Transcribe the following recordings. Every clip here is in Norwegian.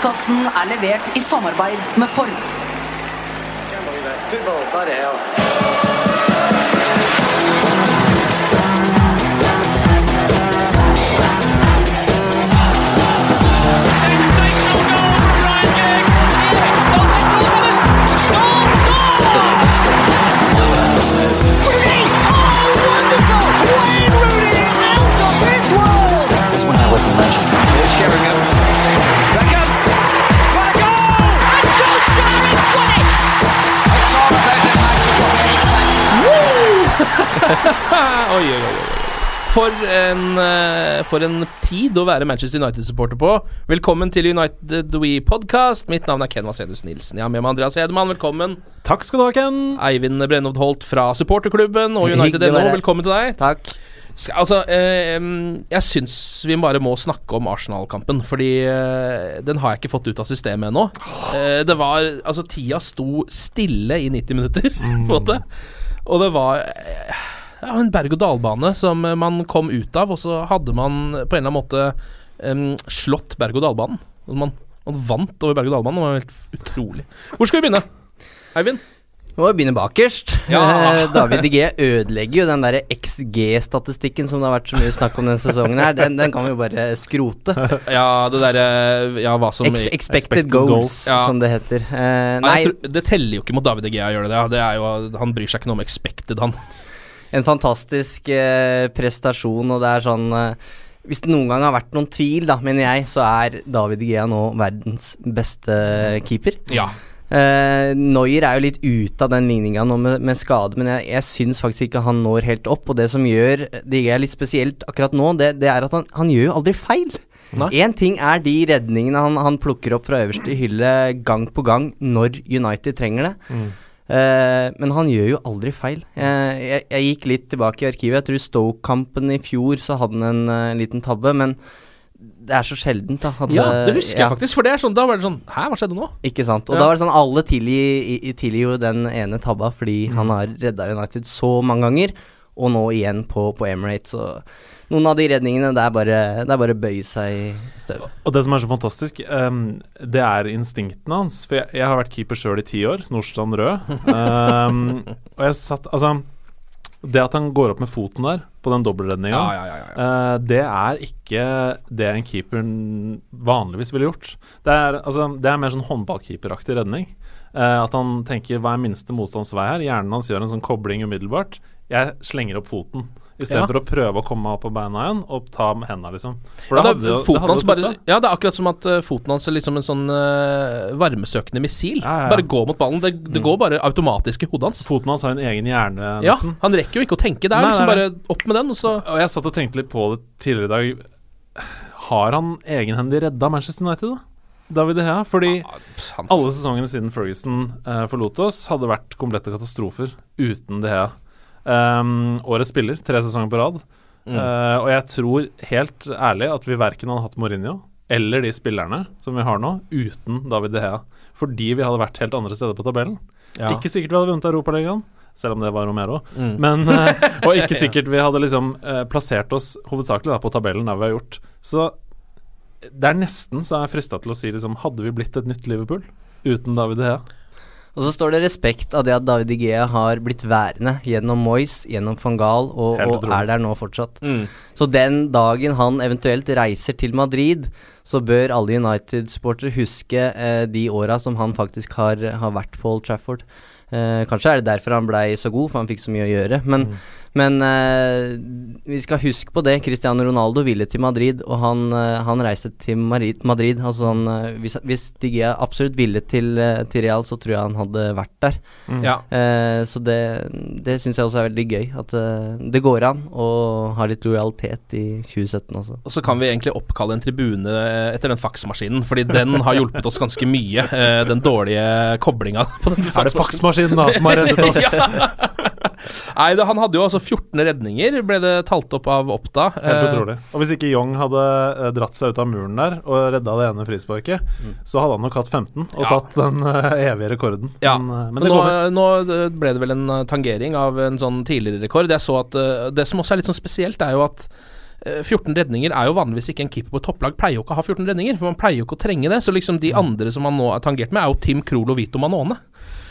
Podkasten er levert i samarbeid med Ford. Oi, oi, oi. For en, eh, for en tid å være Manchester United-supporter på. Velkommen til United We Podcast. Mitt navn er Ken Vasenus Nilsen. Jeg har med meg Andreas Hedemann. Velkommen. Takk skal du ha, Ken. Eivind Brennovd Holt fra supporterklubben og United United.no. Velkommen til deg. Takk. Altså, eh, jeg syns vi bare må snakke om Arsenal-kampen, fordi eh, den har jeg ikke fått ut av systemet ennå. Eh, det var Altså, tida sto stille i 90 minutter, på en måte. Og det var eh, ja, en berg-og-dal-bane som man kom ut av, og så hadde man på en eller annen måte um, slått berg-og-dal-banen. Man, man vant over berg-og-dal-banen. Det var helt utrolig. Hvor skal vi begynne? Eivind? Må jo begynne bakerst. Ja. Eh, David G ødelegger jo den der XG-statistikken som det har vært så mye snakk om denne sesongen her. Den, den kan vi jo bare skrote. Ja, det derre Ja, hva som Ex expected, expected goals, goals. Ja. som det heter. Uh, Nei, tror, det teller jo ikke mot David Egea å gjøre det. Det er jo, han bryr seg ikke noe om expected, han. en fantastisk uh, prestasjon, og det er sånn uh, Hvis det noen gang har vært noen tvil, da, mener jeg, så er David Gea nå verdens beste keeper. Ja. Uh, Neuer er jo litt ute av den ligninga nå med, med skade, men jeg, jeg syns faktisk ikke han når helt opp. Og det som gjør det er litt spesielt akkurat nå, det, det er at han, han gjør jo aldri feil. Én ting er de redningene han, han plukker opp fra øverste hylle gang på gang når United trenger det. Eh, men han gjør jo aldri feil. Eh, jeg, jeg gikk litt tilbake i arkivet. Jeg tror Stoke-kampen i fjor så hadde han en eh, liten tabbe, men det er så sjeldent, da. at, ja, det husker ja. jeg faktisk. For det er sånn, da var det sånn Hæ, hva skjedde nå? Ikke sant. Og Ja. da var det sånn alle tilgir i- i- tilgir jo den ene tabba fordi Mm. han har redda United så mange ganger, og nå igjen på, på Emirates. Og noen av de redningene, det er bare, det er bare bøye seg i støvet. Og det som er så fantastisk, um, det er instinktene hans. For jeg, jeg har vært keeper sjøl i ti år, Nordstrand Rød. Um, og jeg satt Altså, det at han går opp med foten der, på den dobbeltredninga, Ja, ja, ja, ja. eh, det er ikke det en keeper vanligvis ville gjort. Det er, altså, det er mer sånn håndballkeeperaktig redning. Uh, at han tenker hva er minste motstandsvei her? Hjernen hans gjør en sånn kobling umiddelbart. Jeg slenger opp foten. I stedet Ja. å prøve å komme meg opp på beina igjen og ta med hendene, liksom. Ja, det, jo- det foten hans bare, ja, det er akkurat som at eh, foten hans er liksom en sånn uh, varmesøkende missil. Ja. Bare gå mot ballen. Det, det Mm. går bare automatisk i hodet hans. Foten hans har en egen hjerne, Ja. Han rekker jo ikke å tenke. Det er Nei, liksom nei, bare opp med den, og så Og jeg satt og tenkte litt på det tidligere i dag. Har han egenhendig redda Manchester United, da? David Hea, Fordi alle sesongene siden Ferguson uh, forlot oss, hadde vært komplette katastrofer uten De Gea. Um, årets spiller, tre sesonger på rad. Mm. Uh, og jeg tror helt ærlig at vi verken hadde hatt Mourinho eller de spillerne som vi har nå, uten David De Hea. Fordi vi hadde vært helt andre steder på tabellen. Ja. Ikke sikkert vi hadde vunnet Europaligaen, selv om det var Romero. Mm. Men, eh, og ikke sikkert vi hadde liksom eh, plassert oss hovedsakelig da, på tabellen der vi har gjort. Så det er nesten så jeg er frista til å si liksom Hadde vi blitt et nytt Liverpool uten David De Gea? Og så står det respekt av det at David Igea har blitt værende gjennom Moyes, gjennom van Gaal, og, og er der nå fortsatt. Mm. Så den dagen han eventuelt reiser til Madrid, så bør alle United-supportere huske eh, de åra som han faktisk har, har vært på Old Trafford. Eh, kanskje er det derfor han blei så god, for han fikk så mye å gjøre. Men, men eh, vi skal huske på det. Cristiano Ronaldo ville til Madrid, og han, eh, han reiste til Madrid. Madrid. Altså han, hvis, hvis De Gea absolutt ville til, til Real, så tror jeg han hadde vært der. Ja. Eh, så det, det syns jeg også er veldig gøy. At eh, det går an å ha litt lojalitet i 2017 også. Og så kan vi egentlig oppkalle en tribune etter den faksmaskinen, fordi den har hjulpet oss ganske mye. eh, Den dårlige koblinga på den Er faksmaskinen da som har reddet oss? Nei, det, han hadde jo altså 14 redninger, ble det talt opp av Oppda. Helt Eh, utrolig. Og hvis ikke Young hadde eh, dratt seg ut av muren der og redda det ene frisparket, så hadde han nok hatt 15 og Ja. satt den eh, evige rekorden. Ja, Men, men det nå, nå ble det vel en tangering av en sånn tidligere rekord. Jeg så at Det som også er litt sånn spesielt, er jo at eh, 14 redninger er jo vanligvis ikke en keeper på topplag pleier jo ikke å ha 14 redninger, for man pleier jo ikke å trenge det. Så liksom de andre som man nå er tangert med, er jo Tim Krohl og Vito Manone.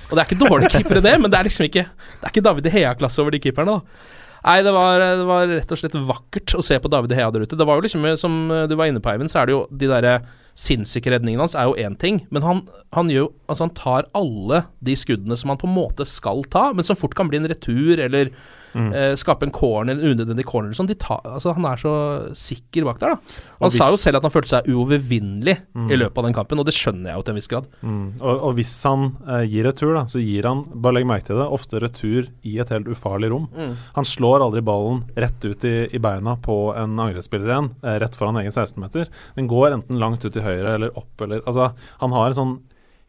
Og det er ikke dårlige keepere, det, men det er liksom ikke Det er ikke David De Hea-klasse over de keeperne, da. Nei, det var, det var rett og slett vakkert å se på David De Hea der ute. Det var jo liksom, som du var inne på, Eivind, så er det jo de derre sinnssyke redningene hans er jo én ting, men han, han gjør Altså, han tar alle de skuddene som han på en måte skal ta, men som fort kan bli en retur eller eh, skape en corner, en unødvendig corner sånn. Tar, altså, han er så sikker bak der, da. Han hvis, sa jo selv at han følte seg uovervinnelig i løpet av den kampen, og det skjønner jeg jo til en viss grad. Mm. Og, og hvis han eh, gir retur, da, så gir han, bare legg merke til det, ofte retur i et helt ufarlig rom. Han slår aldri ballen rett ut i, i beina på en angrepsspiller igjen, eh, rett foran egen 16-meter. Den går enten langt ut til høyre eller opp eller Altså, han har en sånn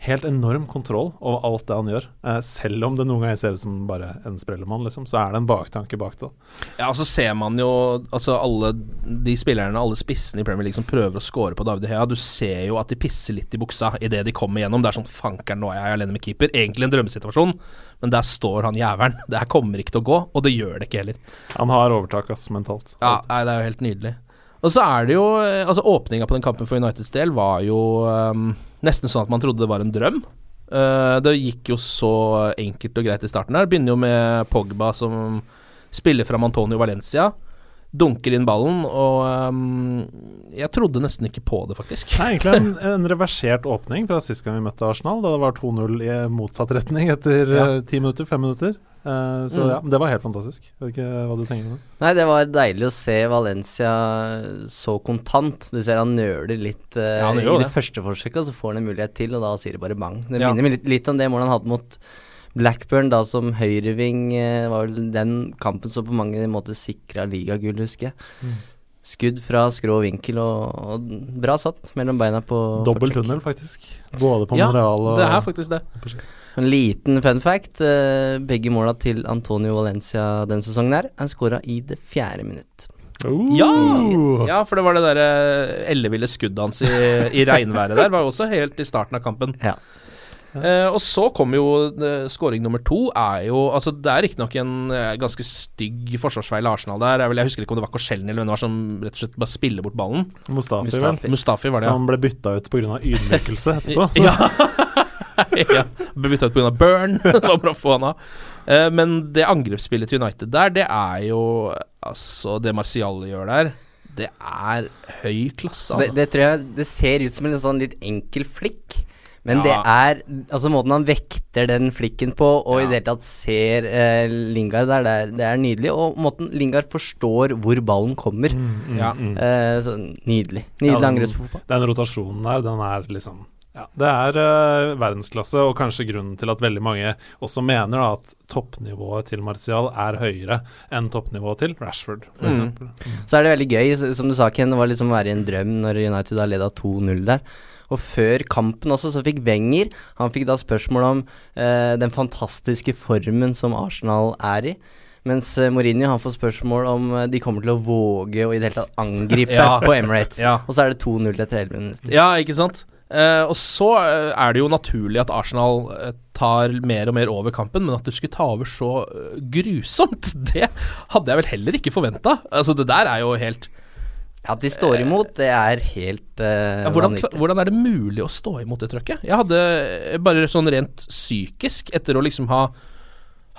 helt enorm kontroll over alt det han gjør. Eh, selv om det noen ganger ser ut som bare en sprellemann, liksom, så er det en baktanke bak det. Ja, og så ser man jo altså alle de spillerne, alle spissene i Premier League som prøver å score på David Hea. Du ser jo at de pisser litt i buksa idet de kommer gjennom. Det er sånn Fankeren, nå er jeg alene med keeper. Egentlig en drømmesituasjon, men der står han jævelen. Det her kommer ikke til å gå, og det gjør det ikke heller. Han har overtak, ass, mentalt. Ja, nei, det er jo helt nydelig. Og så er det jo eh, Altså, åpninga på den kampen for Uniteds del var jo um, nesten sånn at man trodde det var en drøm. Uh, det gikk jo så enkelt og greit i starten her. Begynner jo med Pogba som spiller fram Antonio Valencia. Dunker inn ballen, og um, jeg trodde nesten ikke på det, faktisk. Det er egentlig en, en reversert åpning fra sist gang vi møtte Arsenal, da det var 2-0 i motsatt retning etter Ja. eh, ti minutter, fem minutter. Eh, så Mm. ja, det var helt fantastisk. Vet ikke hva du tenker om det. Nei, det var deilig å se Valencia så kontant. Du ser han nøler litt uh, Ja, i det det. første forsøket, så får han en mulighet til, og da sier det bare bang. Det Ja. minner meg litt, litt om det målet han hadde mot Blackburn, da som høyreving. Uh, var vel den kampen som på mange måter sikra ligagull, husker jeg. Mm. Skudd fra skrå vinkel og, og bra satt mellom beina på Dobbel tunnel, faktisk. Både på Ja, Monreal og det er faktisk det. En liten fun fact. eh, begge måla til Antonio Valencia denne sesongen her er skåra i det fjerde minutt. Uh. Ja! ja, for det var det derre elleville skuddet hans i, i regnværet der, var jo også helt i starten av kampen. Ja. Uh, og så kom jo uh, scoring nummer to. Er jo Altså Det er riktignok en uh, ganske stygg forsvarsfeil av Arsenal der. Jeg, vel, jeg husker ikke om det var Korselny eller hvem det var som rett og slett bare spiller bort ballen. Mustafi, Mustafi. Mustafi var det, Som ble bytta ut pga. ydmykelse etterpå. Ja. ja. Ble bytta ut pga. burn. det var bra å få han av. Eh, men det angrepsspillet til United der, det er jo Altså, det Marcial gjør der, det er høy klasse. Det, Altså. det tror jeg Det ser ut som en sånn litt enkel flikk. Men Ja. det er Altså måten han vekter den flikken på, og i det hele tatt ser eh, Lingard der, det er, det er nydelig. Og måten Lingard forstår hvor ballen kommer. ja. Eh, så nydelig. Mm, Ja, Nydelig den- angrepsfotball. Den rotasjonen der, den er liksom ja, Det er uh, verdensklasse, og kanskje grunnen til at veldig mange også mener da, at toppnivået til Martial er høyere enn toppnivået til Rashford, f.eks. Mm. eksempel Så er det veldig gøy, som du sa, Ken, det var liksom å være i en drøm når United har leda 2-0 der. Og før kampen også, så fikk Wenger Han fikk da spørsmål om uh, den fantastiske formen som Arsenal er i. Mens eh, Mourinho han får spørsmål om de kommer til å våge å i det hele tatt angripe Ja. på Emirates. Ja. Og så er det 2-0 etter 11 minutter. Ja, ikke sant? Eh, og så eh, er det jo naturlig at Arsenal eh, tar mer og mer over kampen, men at du skulle ta over så grusomt, det hadde jeg vel heller ikke forventa. Altså, det der er jo helt At de står imot, det er helt uh, ja, hvordan, hvordan er det mulig å stå imot det trøkket? Jeg hadde bare sånn rent psykisk, etter å liksom ha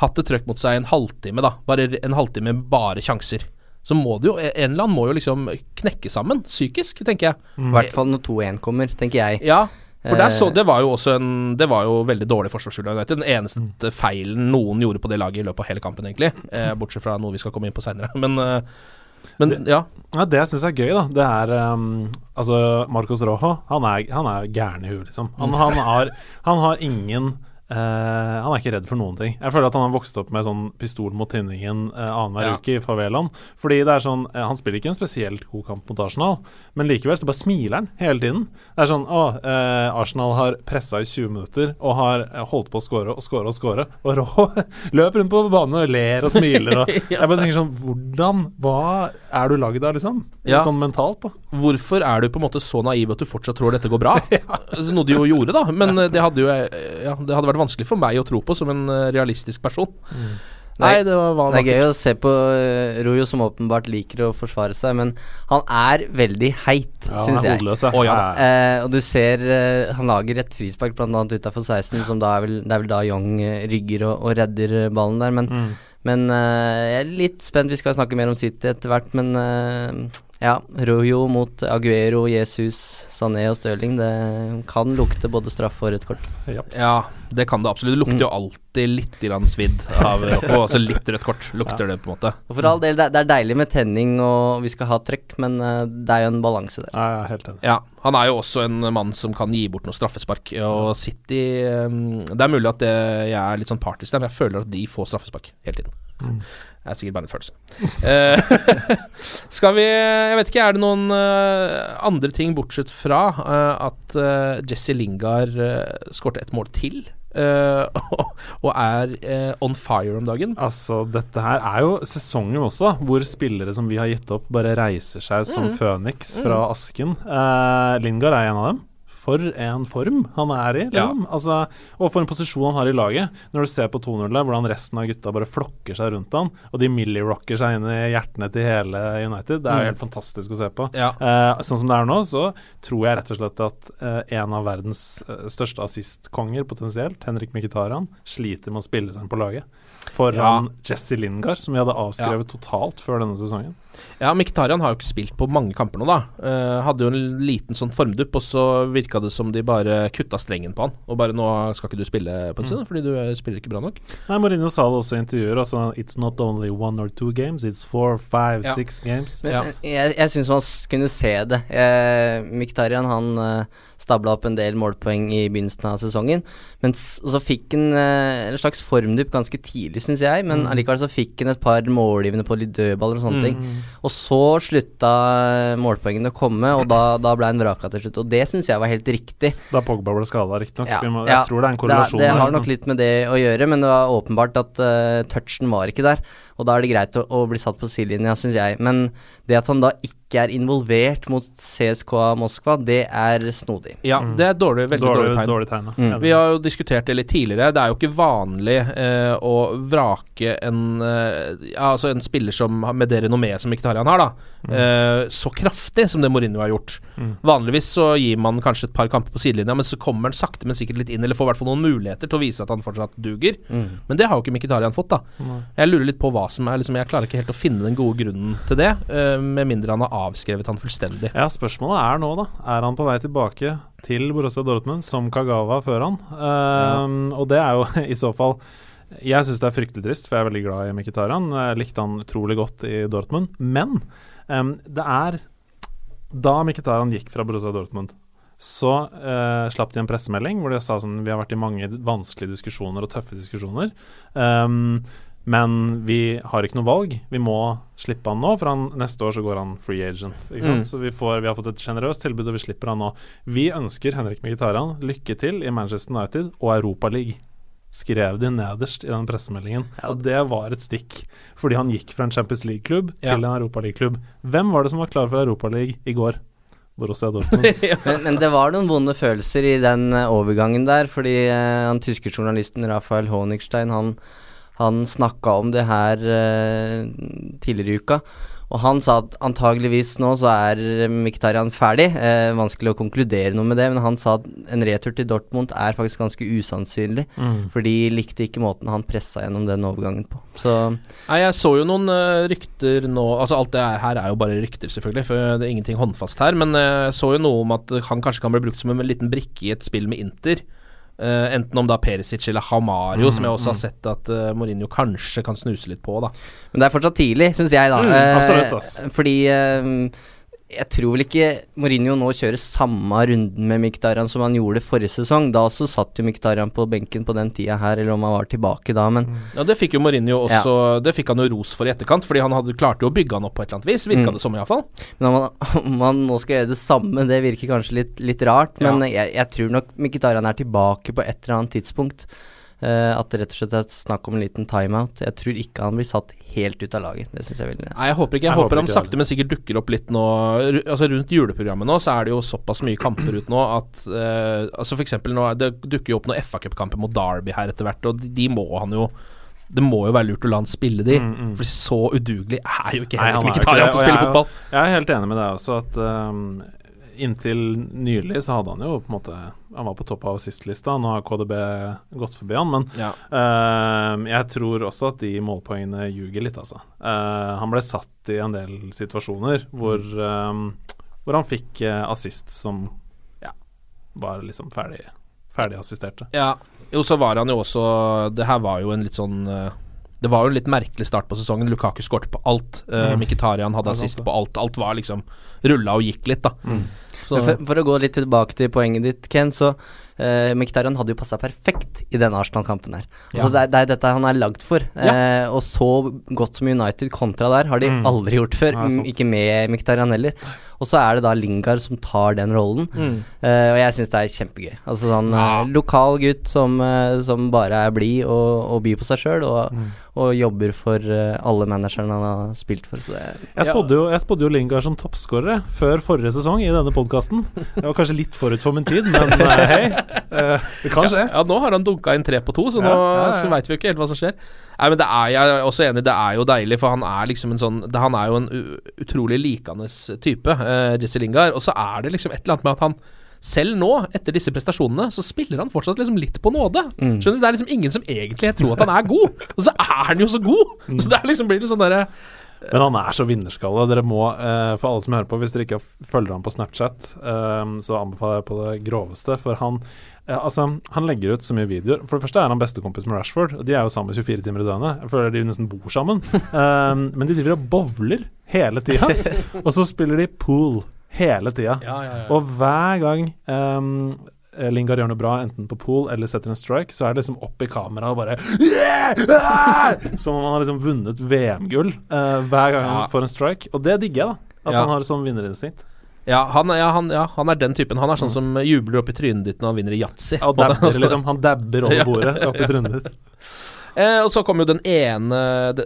hatt et trøkk mot seg en halvtime, da, bare en halvtime bare sjanser, så må det jo En eller annen må jo liksom knekke sammen, psykisk, tenker jeg. I hvert fall når 2-1 kommer, tenker jeg. Ja, for der så, Eh. det var jo også en Det var jo veldig dårlig forsvarsspill av United. Den eneste feilen noen gjorde på det laget i løpet av hele kampen, egentlig. Eh, bortsett fra noe vi skal komme inn på seinere. Men, eh, men ja. Ja, det jeg syns er gøy, da, det er um, Altså, Marcos Rojo, han er, han er gæren i huet, liksom. Han, han, har, han har ingen eh, Han er ikke redd for noen ting. Jeg føler at han har vokst opp med sånn pistol mot tinningen uh, annenhver Ja. uke i favelaen. Fordi det er sånn uh, Han spiller ikke en spesielt god kamp mot Arsenal, men likevel så bare smiler han hele tiden. Det er sånn Å, uh, Arsenal har pressa i 20 minutter og har holdt på å score og score og score, og Rå løper rundt på banen og ler og smiler og Jeg bare tenker sånn Hvordan Hva er du lagd av, liksom? Ja. Sånn mentalt, da. Hvorfor er du på en måte så naiv at du fortsatt tror dette går bra? ja. Noe du jo gjorde, da. Men det hadde jo Ja, det hadde vært vanskelig for meg å tro på som en eh, realistisk person. Nei, det var Det er gøy å se på uh, Rojo, som åpenbart liker å forsvare seg, men han er veldig heit, Ja, syns er jeg. Oh, ja. Eh, og du ser eh, han lager et frispark bl.a. utafor 16, som da er vel, det er vel da Young eh, rygger og, og redder eh, ballen der. Men, Mm. men eh, jeg er litt spent. Vi skal snakke mer om City etter hvert, men eh, ja. Rojo mot Aguero, Jesus, Sané og Stirling. Det kan lukte både straffe og rødt kort. Japs. Ja, det kan det absolutt. Det lukter jo alltid litt grann svidd av Og altså litt rødt kort lukter det, på en måte. Og for all del, det, er- deilig med tenning og vi skal ha trøkk, men eh, det er jo en balanse der. Ja, jeg er helt enig. Ja, han er jo også en mann som kan gi bort noen straffespark. Og City um, Det er mulig at det, jeg er litt sånn partisk der, men jeg føler at de får straffespark hele tiden. Det er sikkert bare en følelse. Eh, skal vi Jeg vet ikke, er det noen eh, andre ting bortsett fra eh, at Jesse Lingard skårte et mål til? Uh, og er uh, on fire om dagen. Altså, dette her er jo sesongen også, hvor spillere som vi har gitt opp, bare reiser seg som Mm. føniks fra asken. Uh, Lingard er en av dem. For en form han er i, liksom. Altså, og for en posisjon han har i laget. Når du ser på 2-0 der, hvordan resten av gutta bare flokker seg rundt han, og de millirocker seg inn i hjertene til hele United, det er jo Mm. helt fantastisk å se på. Ja. Eh, sånn som det er nå, så tror jeg rett og slett at eh, en av verdens eh, største assistkonger potensielt, Henrik Mkhitaryan, sliter med å spille seg inn på laget. Foran Jesse Lingard, som vi hadde avskrevet totalt før denne sesongen. Ja, Miktarian har jo ikke spilt på mange kamper nå, da. Uh, hadde jo en liten sånn formdupp, og så virka det som de bare kutta strengen på han. Og bare 'nå skal ikke du spille på en stund, fordi du eh, spiller ikke bra nok'. Nei, Marino sa det også i intervjuer. Altså, It's not only one or two games, it's four, five, Ja. six games. Men Ja. jeg, jeg syns man kunne se det. Eh, Miktarian han eh, stabla opp en del målpoeng i begynnelsen av sesongen. Men så fikk han eh, en slags formdupp ganske tidlig, syns jeg. Men allikevel så fikk han et par målgivende på litt dødballer og sånne ting. Og så slutta eh, målpoengene å komme, og da, da ble han vraka til slutt. Og det syns jeg var helt riktig. Da Pogba ble skada, riktignok. Ja, Jeg tror det er en korrelasjon Det, det har nok litt med det å gjøre, men det var åpenbart at uh, touchen var ikke der. Og da er det greit å, å bli satt på sidelinja, syns jeg. Men det at han da ikke er involvert mot CSKA Moskva, det er snodig. Ja, det er et dårlig, veldig dårlig, Dårlig, tegn. dårlig tegn. Mm. Vi har jo diskutert det litt tidligere. Det er jo ikke vanlig eh, å vrake en eh, Altså en spiller som har- med det renommeet som Mkhitaryan har, da. Eh, så kraftig som det Mourinho har gjort. Vanligvis så gir man kanskje et par kamper på sidelinja, men så kommer han sakte, men sikkert litt inn, eller får i hvert fall noen muligheter til å vise at han fortsatt duger. Men det har jo ikke Mkhitaryan fått, da. Jeg lurer litt på hva som er liksom, Jeg klarer ikke helt å finne den gode grunnen til det, uh, med mindre han har avskrevet han fullstendig. Ja, spørsmålet er nå, da. Er han på vei tilbake til Borussia Dortmund som Kagawa før han? Ehm, Og det er jo i så fall Jeg syns det er fryktelig trist, for jeg er veldig glad i Mkhitaryan. Jeg likte han utrolig godt i Dortmund. Men um, det er Da Mkhitaryan gikk fra Borussia Dortmund, så eh, slapp de en pressemelding hvor de sa sånn Vi har vært i mange vanskelige diskusjoner og tøffe diskusjoner. Ehm, men vi har ikke noe valg. Vi må slippe han nå, for han, neste år så går han free agent. Ikke sant? Mm. Så vi, får, vi har fått et sjenerøst tilbud, og vi slipper han nå. Vi ønsker Henrik Mkhitaryan lykke til i Manchester United og Europaligaen, Skrev de nederst i den pressemeldingen. Og det var et stikk, fordi han gikk fra en Champions League-klubb Ja. til en Europaliga-klubb. Hvem var det som var klar for Europaliga i går? Borussia Dortmund. Men, men det var noen vonde følelser i den eh, overgangen der, fordi eh, han tyske journalisten Rafael Honigstein, han, han snakka om det her eh, tidligere i uka. Og han sa at antageligvis nå så er Mkhitaryan ferdig. Eh, vanskelig å konkludere noe med det, men han sa at en retur til Dortmund er faktisk ganske usannsynlig. Mm. For de likte ikke måten han pressa gjennom den overgangen på. Så Nei, jeg så jo noen uh, rykter nå Altså Alt det her er jo bare rykter, selvfølgelig, for det er ingenting håndfast her. Men jeg jeg så jo noe om at han kanskje kan bli brukt som en liten brikke i et spill med Inter. Eh, enten om da Perisic eller Hamario, Mm, som jeg også har mm. sett at uh, Mourinho kanskje kan snuse litt på. da Men det er fortsatt tidlig, syns jeg, da. Mm, absolutt, ass. Fordi jeg tror vel ikke Mourinho nå kjører samme runden med Mkhitaryan som han gjorde forrige sesong. Da så satt jo Mkhitaryan på benken på den tida her, eller om han var tilbake da, men Ja, Det fikk jo Mourinho også Det fikk han jo ros for i etterkant, fordi han hadde klarte jo å bygge han opp på et eller annet vis. Virka Mm. det som, iallfall. Men om han, om han nå skal gjøre det samme, det virker kanskje litt, litt rart. Men jeg, jeg tror nok Mkhitaryan er tilbake på et eller annet tidspunkt. Eh, at det rett og slett er snakk om en liten timeout. Jeg tror ikke han blir satt helt ut av laget. Det syns jeg er veldig Nei, jeg håper ikke. Jeg, håper han sakte, men sikkert dukker opp litt nå. Altså Rundt juleprogrammet nå, så er det jo såpass mye kamper ut nå at eh, Altså for eksempel nå Det dukker jo opp noen FA-cupkamper mot Derby her etter hvert, og de, de må han jo det må jo være lurt å la han spille de, Mm, mm. for så udugelig er jo ikke Henrik Mkhitaryan ikke til å spille jeg er jo- fotball. Jeg er helt enig med deg også, at um, inntil nylig så hadde han jo på en måte Han var på topp av assist-lista, nå har KDB gått forbi han, men Ja. uh, jeg tror også at de målpoengene ljuger litt, altså. Uh, han ble satt i en del situasjoner hvor, um, hvor han fikk uh, assist som ja, var liksom ferdig, ferdig assisterte. Ja, jo så var han jo også Det her var jo en litt sånn eh, Det var jo en litt merkelig start på sesongen. Lukaku skårte på alt. Uh, Mm. Mkhitaryan hadde assist på alt. Alt var liksom rulla og gikk litt, da. Så, for, for å gå litt tilbake til poenget ditt, Ken, så uh, Mkhitaryan hadde jo passa perfekt i denne Arsenal-kampen her. Altså, Ja. det, er, det er dette han er lagd for. Eh, og så godt som United kontra der har de Mm. aldri gjort før. Ja. Mm, ikke med Mkhitaryan heller. Og så er det da Lingard som tar den rollen. Mm. uh, og jeg syns det er kjempegøy. Altså sånn Ja. lokal gutt som, som bare er blid og, og byr på seg sjøl, og, Mm. Og jobber for eh, alle managerne han har spilt for. Så det er Jeg spådde jo, jeg spådde jo Lingard som toppskårer før forrige sesong i denne podkasten. Det var kanskje litt forut for min tid, men eh, hei. eh, det kan skje. Ja, nå har han dunka inn tre på to, så nå ja, ja. veit vi jo ikke helt hva som skjer. Nei, men det er Jeg er også enig, det er jo deilig, for han er liksom en sånn det, Han er jo en u utrolig likende type, uh, Jesse Lingard. Og så er det liksom et eller annet med at han selv nå, etter disse prestasjonene, så spiller han fortsatt liksom litt på nåde. Mm. Skjønner du, Det er liksom ingen som egentlig tror at han er god, og så er han jo så god! Så det er liksom blir litt sånn derre Men han er så vinnerskalle. Dere må, eh, for alle som hører på, hvis dere ikke følger ham på Snapchat, eh, så anbefaler jeg på det groveste. For han eh, altså, han legger ut så mye videoer. For det første er han bestekompis med Rashford. og De er jo sammen 24 timer i døgnet. Jeg føler de nesten bor sammen. Eh, men de driver og bowler hele tida. og så spiller de pool hele tida. Og hver gang um, Lingard gjør noe bra, enten på pool eller setter en strike, så er det liksom opp i kameraet og bare yeah! ah! Som om han har liksom vunnet VM-gull uh, hver gang Ja. han får en strike. Og det digger jeg, da. At Ja. han har sånn vinnerinstinkt. Ja, han, ja, han, ja, han er den typen. Han er sånn som jubler opp i trynet ditt når han vinner i yatzy. Liksom. Han dabber over bordet opp i trynet ditt. Eh, og så kom jo den ene de,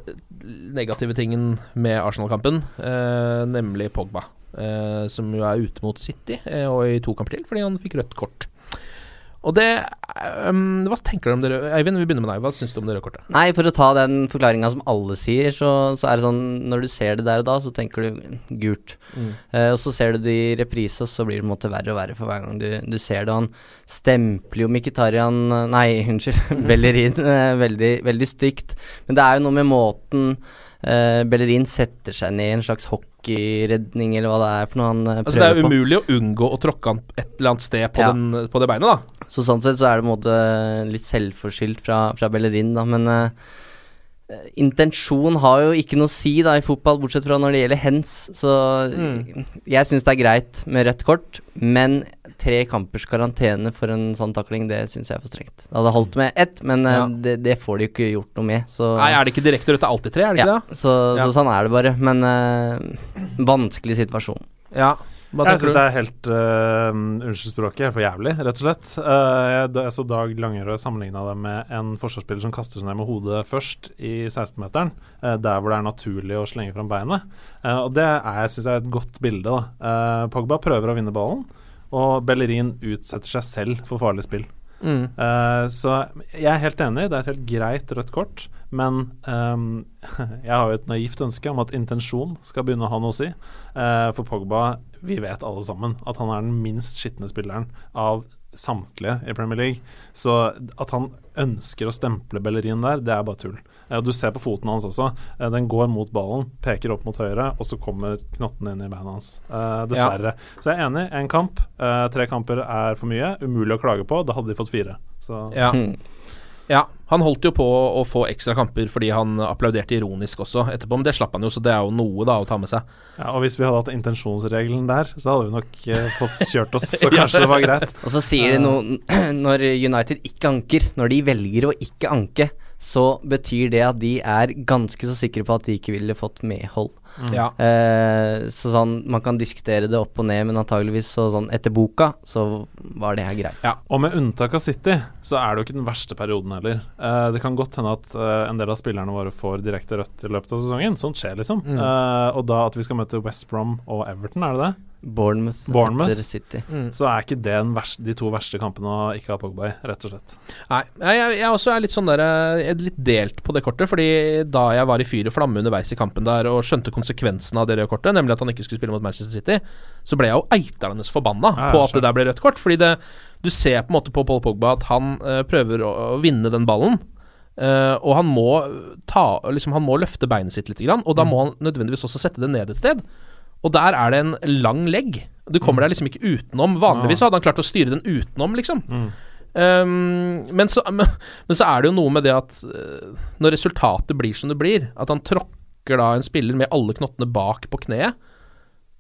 negative tingen med Arsenal-kampen, eh, nemlig Pogba. Eh, som jo er ute mot City eh, og i to kamper til fordi han fikk rødt kort. Og det um, Hva tenker du om det røde Eivind, vi begynner med deg. Hva syns du om det røde kortet? Nei, for å ta den forklaringa som alle sier, så, så er det sånn Når du ser det der og da, så tenker du gult. Mm. Uh, og så ser du det i reprise, så blir det på en måte verre og verre for hver gang du, du ser det. Han stempler jo Mkhitarian Nei, unnskyld. Bellerin veldig, veldig stygt. Men det er jo noe med måten eh, Bellerin setter seg ned i en slags hockeyredning, eller hva det er for noe han prøver på. Altså Det er på. umulig å unngå å tråkke han et eller annet sted på, Ja. den, på det beinet, da. Så sånn sett så er det på en måte litt selvforskyldt fra, fra Bellerin, da, men eh, eh, intensjon har jo ikke noe å si da i fotball, bortsett fra når det gjelder hens. Så Mm. jeg syns det er greit med rødt kort, men tre kampers karantene for en sånn takling, det syns jeg er for strengt. Det hadde holdt med ett, men eh, Ja. det, det får de jo ikke gjort noe med. Så Nei, er det ikke direkte rødt? Det er alltid tre, er det ja, ikke det? så, Ja. så sånn er det bare. Men uh, vanskelig situasjon. Ja. Hva Jeg syns det er helt uh, Unnskyld språket, for jævlig, rett og slett. Uh, jeg, jeg så Dag Langerød sammenligna det med en forsvarsspiller som kaster seg ned med hodet først i 16-meteren, uh, der hvor det er naturlig å slenge fram beinet. Og det er, syns jeg er et godt bilde. da. Pogba prøver å vinne ballen, og Bellerin utsetter seg selv for farlig spill. Mm. Uh, så jeg er helt enig, det er et helt greit rødt kort. Men um, jeg har jo et naivt ønske om at intensjon skal begynne å ha noe å si. Uh, for Pogba, vi vet alle sammen at han er den minst skitne spilleren av samtlige i Premier League. Så at han ønsker å stemple Bellerin der, det er bare tull. Eh, du ser på foten hans også. Eh, den går mot ballen, peker opp mot høyre, og så kommer knotten inn i beina hans. Dessverre. dessverre. Så jeg er enig. Én kamp. Eh, tre kamper er for mye. Umulig å klage på. Da hadde de fått fire. Så Ja. ja. Han holdt jo på å få ekstra kamper fordi han applauderte ironisk også etterpå, men det slapp han jo, så det er jo noe da å ta med seg. Ja, og hvis vi hadde hatt intensjonsregelen der, så hadde vi nok eh, fått kjørt oss, så kanskje det var greit. Og så sier de noe Når United ikke anker, når de velger å ikke anke, så betyr det at de er ganske så sikre på at de ikke ville fått medhold. Ja. Eh, så sånn, man kan diskutere det opp og ned, men antageligvis så sånn etter boka, så var det her greit. Ja. Og med unntak av City, så er det jo ikke den verste perioden heller. Eh, det kan godt hende at eh, en del av spillerne våre får direkte rødt i løpet av sesongen. Sånt skjer, liksom. Mm. Eh, og da at vi skal møte West Brom og Everton, er det det? Bournemouth, Bournemouth. etter City. Mm. Så er ikke det den verste, de to verste kampene å ikke ha Pogba i, rett og slett. Nei, jeg, jeg, jeg også er litt sånn der eh, Jeg er litt delt på det kortet. Fordi da jeg var i fyr og flamme underveis i kampen der og skjønte konsekvensen av det røde kortet, nemlig at han ikke skulle spille mot Manchester City, så ble jeg jo eiterne forbanna Ja, på at det der ble rødt kort. Fordi det, du ser på en måte på Paul Pogba at han uh, prøver å, å vinne den ballen. Uh, og han må ta liksom, Han må løfte beinet sitt litt, grann, og da må han nødvendigvis også sette det ned et sted. Og der er det en lang legg. Du kommer deg liksom ikke utenom. Vanligvis hadde han klart å styre den utenom, liksom. Um, men, så, men, men så er det jo noe med det at uh, når resultatet blir som det blir, at han tråkker da en spiller med alle knottene bak på kneet,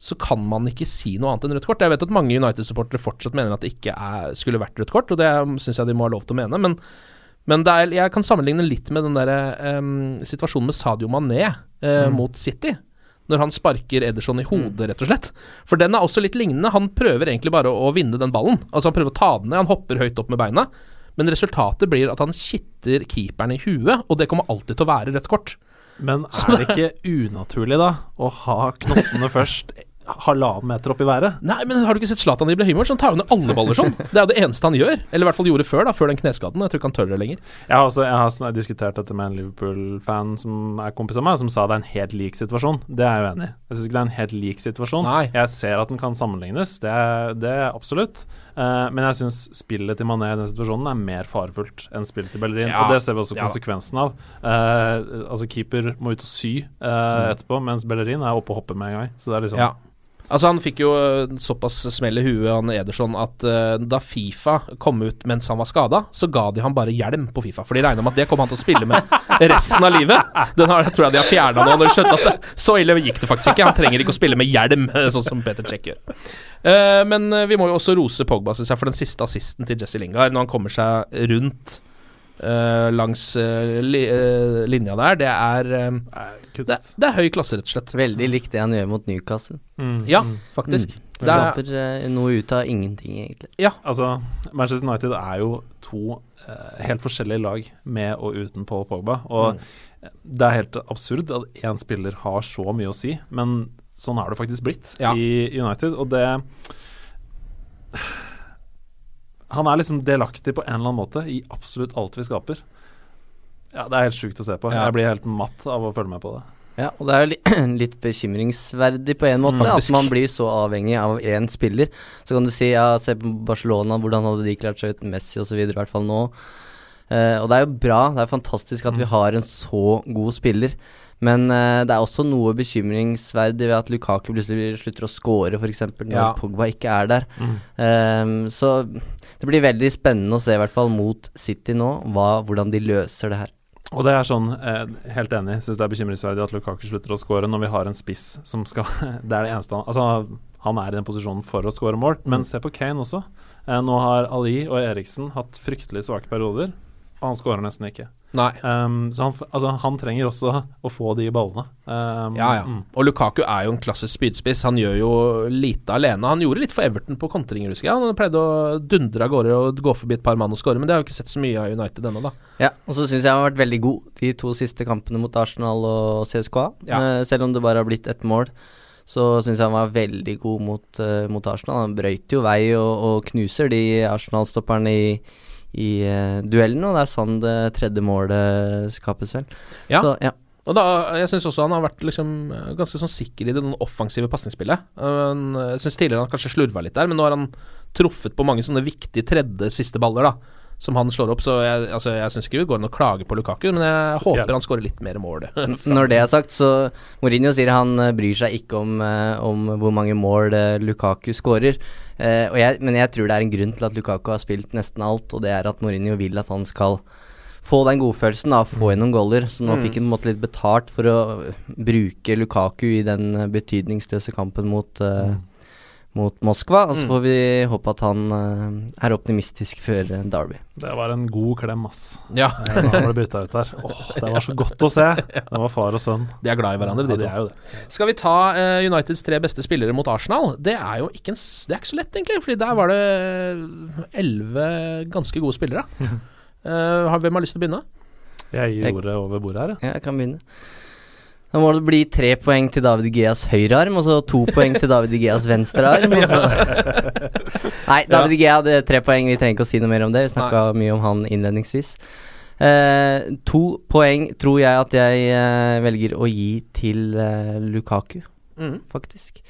så kan man ikke si noe annet enn rødt kort. Jeg vet at mange United-supportere fortsatt mener at det ikke er, skulle vært rødt kort, og det syns jeg de må ha lov til å mene. Men, men er, jeg kan sammenligne litt med den der, um, situasjonen med Sadio Mané uh, mot City. Når han sparker Ederson i hodet, rett og slett. For den er også litt lignende. Han prøver egentlig bare å, å vinne den ballen. Altså Han prøver å ta den ned, han hopper høyt opp med beina. Men resultatet blir at han kitter keeperen i huet, og det kommer alltid til å være rødt kort. Men er det ikke unaturlig, da, å ha knottene først halvannen meter opp i været? Nei, men har du ikke sett Zlatan Ibrahimovic? Han tar jo ned alle baller sånn. Det er jo det eneste han gjør. Eller i hvert fall gjorde før, da, før den kneskaden. Jeg tror ikke han tør det lenger. Jeg har, også, jeg har diskutert dette med en Liverpool-fan som er kompis av meg, som sa det er en helt lik situasjon. Det er jeg uenig i. Jeg syns ikke det er en helt lik situasjon. Nei. Jeg ser at den kan sammenlignes, det er, det er absolutt. Uh, men jeg syns spillet til Mané i den situasjonen er mer farefullt enn spillet til Bellerin. Ja. Og det ser vi også konsekvensen av. Uh, altså Keeper må ut og sy eh, etterpå, mens Bellerin er oppe og hopper med en gang. Så det er liksom Ja. Altså Han fikk jo øh, såpass smell i huet, han Ederson, at uh, da Fifa kom ut mens han var skada, så ga de han bare hjelm på Fifa. For de regna med at det kom han til å spille med resten av livet. Den har, tror jeg de har fjerna nå, når de skjønte at det, så ille gikk det faktisk ikke. Han trenger ikke å spille med hjelm, sånn som Peter Check gjør. Uh, men vi må jo også rose Pogba jeg, for den siste assisten til Jesse Lingard, når han kommer seg rundt øh, langs uh, li, øh, linja der. Det er, eh, det, det er høy klasse, rett og slett. Veldig likt det han gjør mot Newcastle. Mm. Ja, faktisk. Mm. Det er, Skaper eh, noe ut av ingenting, egentlig. ja, Altså, Manchester United er jo to eh, helt forskjellige lag med og uten Paul Pogba. Og det er helt absurd at én spiller har så mye å si, men sånn har det faktisk blitt Ja. i United. Og det Han er liksom delaktig på en eller annen måte i absolutt alt vi skaper. Ja, Det er helt sjukt å se på. Jeg blir helt matt av å følge med på det. Ja, og det er jo li litt bekymringsverdig på en måte, mm, at man blir så avhengig av én spiller. Så kan du si, ja, se på Barcelona, hvordan hadde de klart seg uten Messi osv., i hvert fall nå. Eh, og det er jo bra, det er fantastisk at vi har en så god spiller. Men uh, det er også noe bekymringsverdig ved at Lukaku plutselig slutter å score, f.eks. når Ja. Pogba ikke er der. Eh, så det blir veldig spennende å se, i hvert fall mot City nå, hva, hvordan de løser det her. Og det er sånn, eh, helt enig, syns det er bekymringsverdig at Lukaku slutter å score når vi har en spiss som skal Det er det eneste han Altså, han er i den posisjonen for å score mål, men se på Kane også. Eh, nå har Ali og Eriksen hatt fryktelig svake perioder, og han skårer nesten ikke. Nei. Um, så han, altså, han trenger også å få de ballene. Um, Ja, ja. mm. Og Lukaku er jo en klassisk spydspiss. Han gjør jo lite alene. Han gjorde litt for Everton på kontringer, husker jeg. Han pleide å dundre av gårde og gå forbi et par mann og skåre, men det har vi ikke sett så mye av United ennå, da. Ja, og så syns jeg han har vært veldig god de to siste kampene mot Arsenal og CSKA. Ja. Eh, selv om det bare har blitt ett mål, så syns jeg han var veldig god mot, eh, mot Arsenal. Han brøyt jo vei og, og knuser de Arsenal-stopperne i, i eh, duellen, og det er sånn det tredje målet skapes, vel. Ja. Så, ja. Og da, Jeg syns også han har vært liksom eh, ganske sånn sikker i det offensive pasningsspillet. Jeg syns tidligere han kanskje slurva litt der, men nå har han truffet på mange sånne viktige tredje siste baller, da. Som han slår opp, så jeg, altså, jeg syns ikke det går an å klage på Lukaku, men jeg håper han skårer litt mer mål. Når det er sagt, så Mourinho sier han eh, bryr seg ikke om, eh, om hvor mange mål eh, Lukaku skårer. Eh, og jeg, men jeg tror det er en grunn til at Lukaku har spilt nesten alt, og det er at Mourinho vil at han skal få den godfølelsen av få inn noen goller. Så nå Mm. fikk han måte litt betalt for å bruke Lukaku i den betydningsløse kampen mot, eh, mot Moskva. Og så Mm. får vi håpe at han uh, er optimistisk før eh, Derby. Det var en god klem, ass. Ja. Eh, han ble bytta ut der. Åh, det var så godt å se. Det var far og sønn. De er glad i hverandre, Ja, de de to. er jo det. Skal vi ta uh, Uniteds tre beste spillere mot Arsenal? Det er jo ikke, en, det er ikke så lett, egentlig. Fordi der var det elleve ganske gode spillere. Uh, hvem har lyst til å begynne? Jeg gir ordet over bordet her. Ja, jeg kan begynne. Da må det bli tre poeng til David Geas høyrearm, og så to poeng til David Geas venstrearm. og så- Nei, David Gea hadde tre poeng, vi trenger ikke å si noe mer om det. Vi snakka mye om han innledningsvis. Eh, to poeng tror jeg at jeg eh, velger å gi til eh, Lukaku, Mm. faktisk.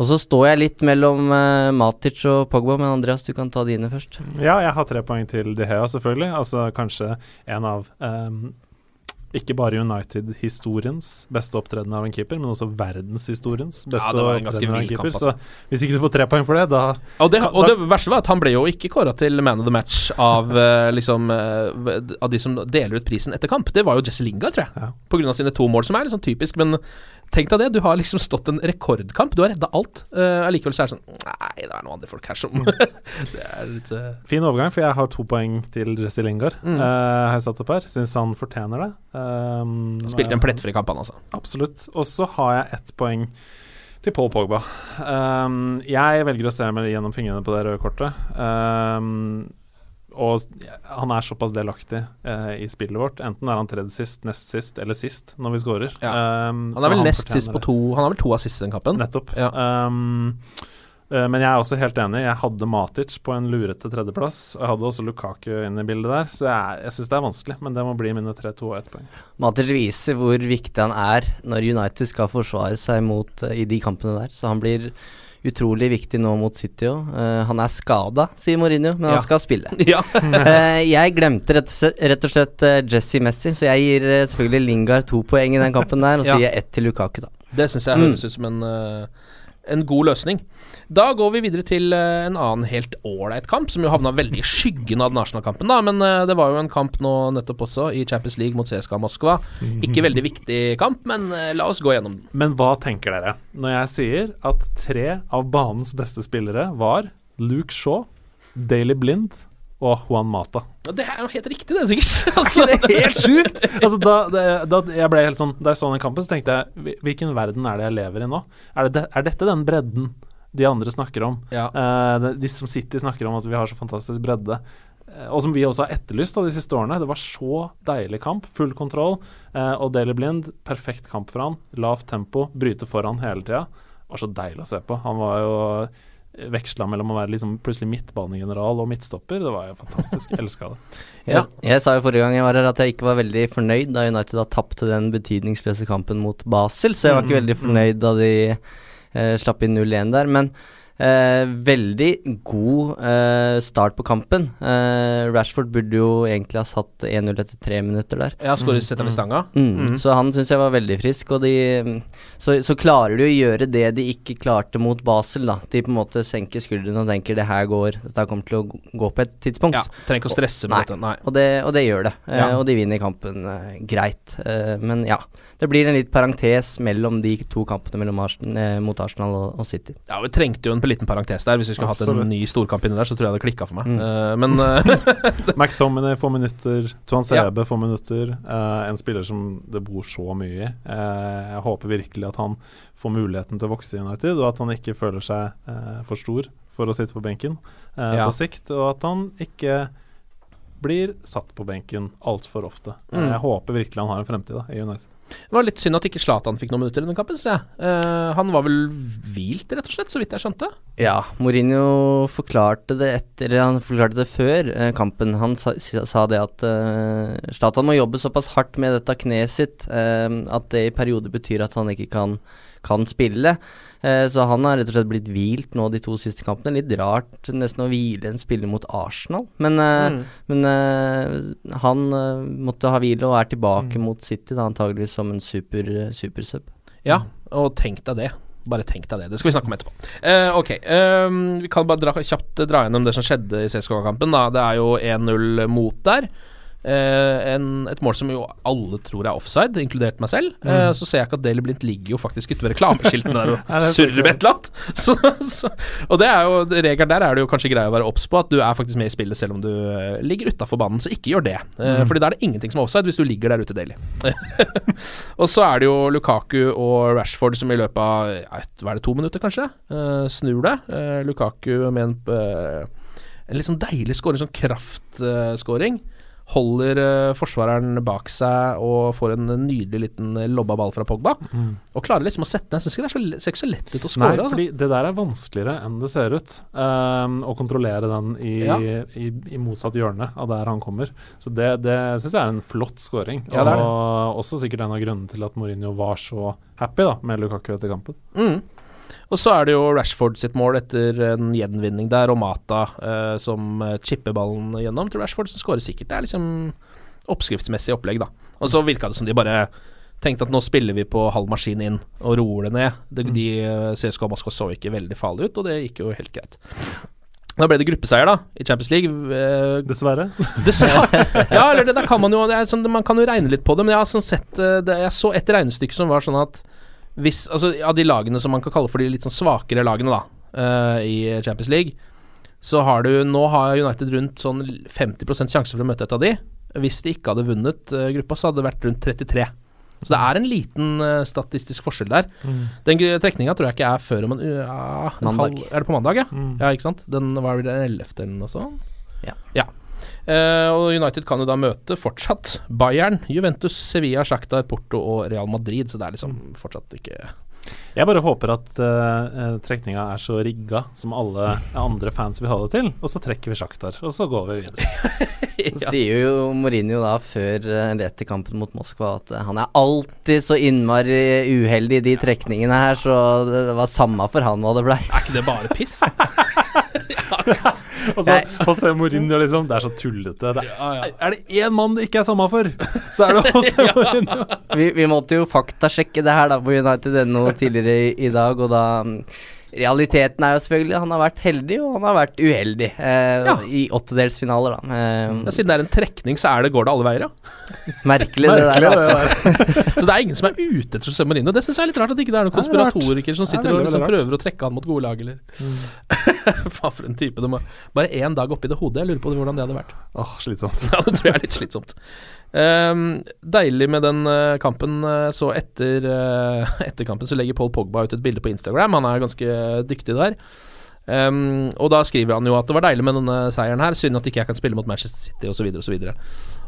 Og så står jeg litt mellom eh, Matic og Pogba, men Andreas, du kan ta dine først. Ja, jeg har tre poeng til De Hea, selvfølgelig. Altså kanskje en av ehm, ikke bare United-historiens beste opptreden av en keeper, men også verdenshistoriens beste ganske opptreden av en keeper. kamp, altså. Så hvis ikke du får tre poeng for det, da Og det, og det verste var at han ble jo ikke kåra til man of the match av eh, liksom eh, Av de som deler ut prisen etter kamp. Det var jo Jesse Lingard, tror jeg. Ja. På grunn av sine to mål, som er sånn typisk. Men tenk deg det, du har liksom stått en rekordkamp. Du har redda alt. Uh, Allikevel så er det sånn Nei, det er noen andre folk her som Det er litt uh... Fin overgang, for jeg har to poeng til Jesse Lingard. Mm. Uh, har jeg satt opp her. Syns han fortjener det. Um, Spilte en plettfri kamp, han altså. Absolutt. Og så har jeg ett poeng til Paul Pogba. Um, jeg velger å se meg gjennom fingrene på det røde kortet. Um, og han er såpass delaktig eh, i spillet vårt. Enten er han tredje sist, nest sist eller sist når vi scorer. Um, Han er vel nest sist på to Han har vel to assist i den kampen. Nettopp. Ja. Um, men jeg er også helt enig. Jeg hadde Matic på en lurete tredjeplass. Og jeg hadde også Lukaku inne i bildet der, så jeg, jeg syns det er vanskelig. Men det må bli mine 3-2 og 1 poeng. Matic viser hvor viktig han er når United skal forsvare seg mot, eh, i de kampene der. Så han blir utrolig viktig nå mot City òg. han er skada, sier Mourinho, men Ja. han skal spille. Ja. uh, jeg glemte rett og slett, rett og slett uh, Jesse Messi, så jeg gir eh, selvfølgelig Lingard to poeng i den kampen der, og så Ja. gir jeg ett til Lukaku, da. Det syns jeg Mm. høres ut som en, eh, en god løsning. Da går vi videre til eh, en annen helt ålreit kamp, som jo havna veldig i skyggen av den Arsenal-kampen, da. Men eh, det var jo en kamp nå nettopp også, i Champions League mot CSKA Moskva. Ikke veldig viktig kamp, men eh, la oss gå gjennom den. Men hva tenker dere når jeg sier at tre av banens beste spillere var Luke Shaw, Daily Blind og Juan Mata? Det er jo helt riktig, det, sikkert. altså, det er helt sjukt! altså, da, det, da jeg ble helt sånn Da jeg så den kampen, så tenkte jeg Hvilken verden er det jeg lever i nå? Er, det, er dette den bredden de andre snakker om? Ja. Uh, de, som City snakker om at vi har så fantastisk bredde. Eh, og som vi også har etterlyst da, de siste årene. Det var så deilig kamp. Full kontroll. eh, og Daily Blind, perfekt kamp for han. Lavt tempo, bryte foran hele tida. Var så deilig å se på. Han var jo veksla mellom å være liksom plutselig midtbanegeneral og midtstopper. Det var jo fantastisk. Elska det. Ja. Jeg, jeg sa jo forrige gang jeg var her at jeg ikke var veldig fornøyd da United har tapt den betydningsløse kampen mot Basel, så jeg var ikke Mm, veldig mm. fornøyd da de eh, slapp inn 0-1 der. Men eh, veldig god eh, start på kampen. Eh, Rashford burde jo egentlig ha satt 1-0 etter tre minutter der. Ja, skåret setter han i stanga. Mm, Mm. Så han syns jeg var veldig frisk, og de så, så klarer de å gjøre det de ikke klarte mot Basel, da. De på en måte senker skuldrene og tenker det her går, dette kommer til å gå på et tidspunkt. Ja, trenger ikke å stresse med dette. Nei. Og det, og det gjør det, eh, Ja. og de vinner kampen eh, greit. Eh, men ja, det blir en litt parentes mellom de to kampene Arsenal, eh, mot Arsenal og, og City. Ja, Vi trengte jo en liten parentes der. Hvis vi skulle hatt en ny storkamp inni der, så tror jeg det klikka for meg. Mm. Uh, men eh, McTominay får minutter, Tuan Ja. Sebe får minutter. Uh, en spiller som det bor så mye i. Uh, jeg håper virkelig at han får muligheten til å vokse i United, og at han ikke føler seg eh, for stor for å sitte på benken eh, Ja. på sikt. Og at han ikke blir satt på benken altfor ofte. Mm. jeg håper virkelig han har en fremtid da, i United. Det var litt synd at ikke Zlatan fikk noen minutter den kampen, syns jeg. Uh, han var vel hvilt, rett og slett, så vidt jeg skjønte. Ja, Mourinho forklarte det etter Han forklarte det før uh, kampen. Han sa, sa det at uh, må jobbe såpass hardt med dette kneet sitt at det i perioder betyr at han ikke kan, kan spille. Eh, så han har rett og slett blitt hvilt nå de to siste kampene. Litt rart nesten å hvile en spiller mot Arsenal, men, eh, Mm. men eh, han måtte ha hvile og er tilbake mot City, da, antageligvis som en super, supersub. Ja, og tenk deg det. Bare tenk deg det. Det skal vi snakke om etterpå. Uh, ok, um, vi kan bare dra, kjapt dra gjennom det som skjedde i CSKA-kampen. Det er jo 1-0 mot der. Eh, en, et mål som jo alle tror er offside, inkludert meg selv. Eh, så ser jeg ikke at Daily Blind ligger jo faktisk utover reklameskiltene der og er surrer med et eller annet. Og det er jo regelen der er det jo kanskje grei å være obs på, at du er faktisk med i spillet selv om du eh, ligger utafor banen, så ikke gjør det. Eh, Fordi da er det ingenting som er offside hvis du ligger der ute daily. og så er det jo Lukaku og Rashford som i løpet av vet, hva er det, to minutter, kanskje, eh, snur det. Eh, Lukaku med en, en litt sånn deilig scoring, sånn kraftscoring. Holder uh, forsvareren bak seg og får en nydelig liten lobba ball fra Pogba. Og klarer liksom å sette den. Jeg syns ikke det er så, ser ikke så lett ut å Nei, score. Altså. fordi det der er vanskeligere enn det ser ut. Um, å kontrollere den i, Ja. i, i motsatt hjørne av der han kommer. Så det, det syns jeg er en flott scoring. Ja, og også sikkert en av grunnene til at Mourinho var så happy da med Lukaku etter kampen. Mm. Og så er det jo Rashford sitt mål etter en gjenvinning der, og Mata eh, som eh, chipper ballen gjennom til Rashford, som skårer sikkert. Det er liksom oppskriftsmessig opplegg, da. Og så virka det som de bare tenkte at nå spiller vi på halv maskin inn og roer det ned. De, de eh, CSKA Moskva så ikke veldig farlig ut, og det gikk jo helt greit. Da ble det gruppeseier, da, i Champions League. Eh, Dessverre. Dessverre. Ja, eller det der kan man jo sånn, Man kan jo regne litt på det, men jeg har sånn sett det, Jeg så et regnestykke som var sånn at hvis Altså, av de lagene som man kan kalle for de litt sånn svakere lagene, da, uh, i Champions League, så har du Nå har United rundt sånn 50% sjanse for å møte et av de. Hvis de ikke hadde vunnet uh, gruppa, så hadde det vært rundt 33. Så det er en liten uh, statistisk forskjell der. Den gr- trekninga tror jeg ikke er før om en, uh, en halv Er det på mandag, ja? Mm. Ja, ikke sant? Den var vel den 11. eller noe sånt? Ja. Eh, og United kan jo da møte fortsatt Bayern, Juventus, Sevilla, Shakhtar, Porto og Real Madrid, så det er liksom fortsatt ikke Jeg bare håper at uh, trekninga er så rigga som alle andre fans vil ha det til, og så trekker vi Sjaktar, og så går vi videre. ja. sier jo Mourinho da før rett eller kampen mot Moskva at eh, han er alltid så innmari uheldig i de trekningene her, så det var samme for han hva det blei. Er ikke det bare piss? ja, og så José Mourinho liksom Det er så tullete. Det er, er det én mann det ikke er samme for, så er det også Mourinho. Vi, vi måtte jo faktasjekke det her da på United.no tidligere i, i dag, og da Realiteten er jo selvfølgelig han har vært heldig, og han har vært uheldig eh, Ja. i åttedelsfinaler, da. Eh, Ja, siden det er en trekning, så er det, går det alle veier, ja. merkelig, det der, altså. Så det er ingen som er ute etter José Marino. Det syns jeg er litt rart at ikke det er noen er konspiratorikere som er sitter og liksom prøver å trekke han mot gode lag, eller Faen, for en type. De må... bare én dag oppi det hodet. Jeg lurer på hvordan det hadde vært. Åh, slitsomt. Ja, det tror jeg er litt slitsomt. Ehm, deilig med den eh, kampen. eh, så etter, eh, etter kampen så legger Paul Pogba ut et bilde på Instagram. Han er ganske dyktig der. Um, og da skriver han jo at det var deilig med denne seieren her. Synd at ikke jeg kan spille mot Manchester City osv. osv.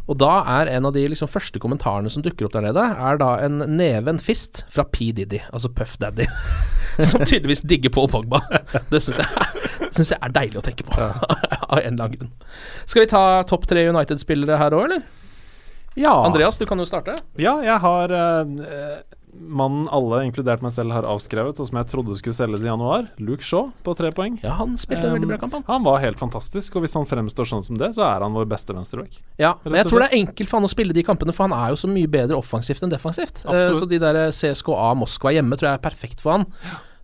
Og da er en av de liksom første kommentarene som dukker opp der nede, er da en neve, en fist, fra P. Diddy, altså Puff Daddy. som tydeligvis digger Paul Pogba. Det syns jeg, synes jeg er deilig å tenke på, av en eller annen grunn. Skal vi ta topp tre United-spillere her òg, eller? Ja. Andreas, du kan jo starte. Ja, jeg har eh, mannen alle, inkludert meg selv, har avskrevet, og som jeg trodde skulle selges i januar. Luke Shaw på tre poeng. Ja, han spilte en veldig bra kamp, han. Han var helt fantastisk, og hvis han fremstår sånn som det, så er han vår beste venstreback. Ja, men jeg tror det er enkelt for han å spille de kampene, for han er jo så mye bedre offensivt enn defensivt. Uh, så de der CSKA Moskva hjemme tror jeg er perfekt for han.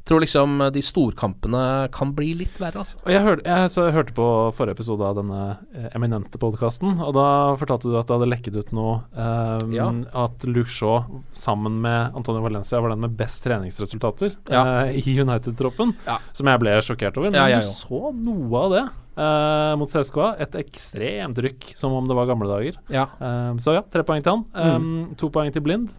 Tror liksom de storkampene kan bli litt verre, altså. Og jeg, hør, jeg, så jeg hørte på forrige episode av denne eh, eminente podkasten, og da fortalte du at det hadde lekket ut noe um, Ja. At Luke Shaw sammen med Antonio Valencia var den med best treningsresultater Ja. uh, i United-troppen, Ja. som jeg ble sjokkert over. Men du så noe av det Uh, mot CSKA. Et ekstremt rykk, som om det var gamle dager. Ja. Uh, så ja, tre poeng til han. Mm. Eh, to poeng til Blind.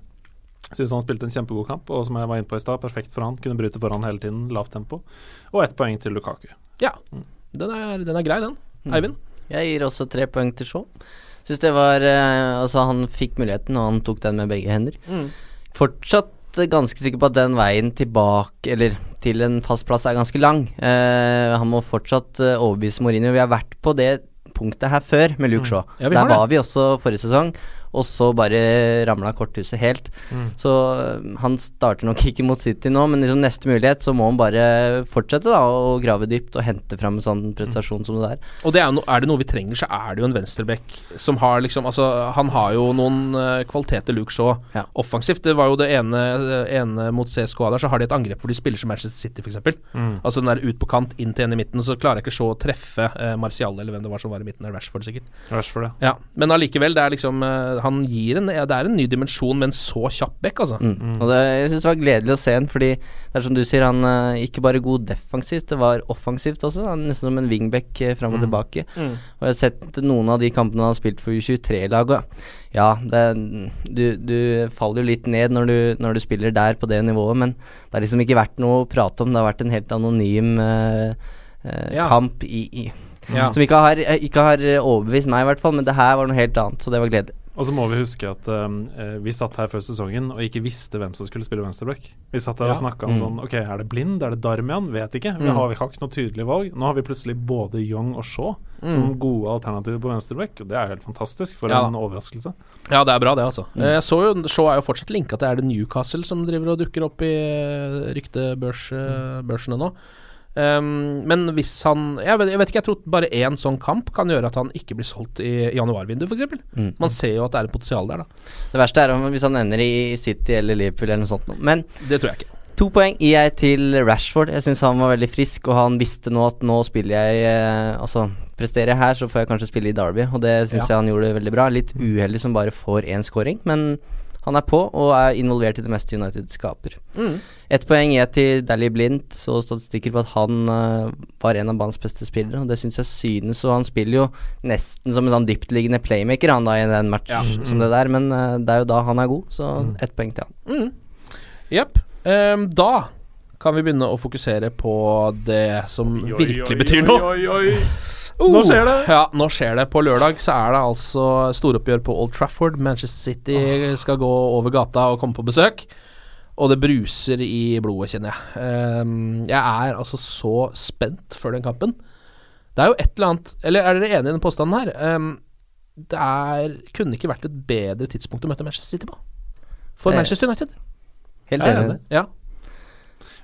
Syns han spilte en kjempegod kamp, og som jeg var inne på i stad, perfekt for han. Kunne bryte foran hele tiden, lavt tempo. Og ett poeng til Lukaku. ja. Den, er, den er grei, den. Mm. Eivind? Jeg gir også tre poeng til Shaw. Syns det var eh, Altså, han fikk muligheten, og han tok den med begge hender. Mm. Fortsatt ganske sikker på at den veien tilbake, eller til en fast plass, er ganske lang. Eh, han må fortsatt eh, overbevise Mourinho. Vi har vært på det punktet her før med Luke Shaw. Ja, Der var det. vi også forrige sesong, og så bare ramla korthuset helt. Mm. Så øh, han starter nok ikke mot City nå, men liksom neste mulighet så må han bare fortsette da å grave dypt og hente fram en sånn prestasjon som det der. Og det er, no, er det noe vi trenger, så er det jo en venstreback som har liksom Altså, han har jo noen uh, kvaliteter, Luke Shaw, Ja. offensivt. Det var jo det ene, ene mot CSKA der, så har de et angrep hvor de spiller som Manchester City, f.eks. Mm. Altså den der ut på kant, inn til en i midten, så klarer jeg ikke så å treffe uh, Martial, eller hvem det var som var i midten, eller Rashford sikkert. Rashford, ja. Ja, men allikevel, det er liksom eh, Han gir en ja, Det er en ny dimensjon med en så kjapp back, altså. Mm. Og det, jeg syns det var gledelig å se han, fordi det er som du sier, han uh, ikke bare god defensivt, det var offensivt også. Han er Nesten som en wingback uh, fram og tilbake. Mm. Og jeg har sett noen av de kampene han har spilt for U23-laget. Ja, det, du, du faller jo litt ned når du, når du spiller der på det nivået, men det har liksom ikke vært noe å prate om. Det har vært en helt anonym uh, Ja. kamp i, i Ja. Som ikke har, ikke har overbevist meg, i hvert fall, men det her var noe helt annet, så det var gledelig. Og så må vi huske at um, eh, vi satt her før sesongen og ikke visste hvem som skulle spille venstreback. Vi satt her og Ja. snakka om Mm. sånn Ok, er det Blind? Er det Darmian? Vet ikke. Vi Mm. har, vi har ikke noe tydelig valg. Nå har vi plutselig både Young og Shaw som gode alternativer på venstreback, og det er jo helt fantastisk. For Ja. en overraskelse. Ja, det er bra, det, altså. Mm. Eh, Jeg så jo Shaw er jo fortsatt linka til Er det Newcastle som driver og dukker opp i eh, ryktebørsene nå. Um, men hvis han jeg vet, jeg vet ikke, jeg tror bare én sånn kamp kan gjøre at han ikke blir solgt i januarvinduet, f.eks. Mm. Man ser jo at det er et potensial der, da. Det verste er om hvis han ender i City eller Liverpool eller noe sånt. Men Det tror jeg ikke. To poeng gir jeg til Rashford. Jeg syns han var veldig frisk, og han visste nå at nå spiller jeg eh, Altså, presterer jeg her, så får jeg kanskje spille i Derby, og det syns Ja. jeg han gjorde veldig bra. Litt uheldig som bare får én scoring, men han er på og er involvert i det meste United skaper. Mm. Ett poeng er til Dally Blind, så statistikker på at han uh, var en av banens beste spillere, og det syns jeg synes. Og han spiller jo nesten som en sånn dyptliggende playmaker, han da, i en match Ja. som det der, men uh, det er jo da han er god, så ett poeng til han. Mm. Jepp. Um, da kan vi begynne å fokusere på det som virkelig betyr noe. Nå skjer det! Ja, nå skjer det. På lørdag så er det altså storoppgjør på Old Trafford. Manchester City skal gå over gata og komme på besøk. Og det bruser i blodet, kjenner jeg. Um, jeg er altså så spent før den kampen. Det er jo et eller annet Eller er dere enige i den påstanden her? Um, det er, kunne ikke vært et bedre tidspunkt å møte Manchester City på. For Eh, Manchester United. Helt enig. enig. Ja.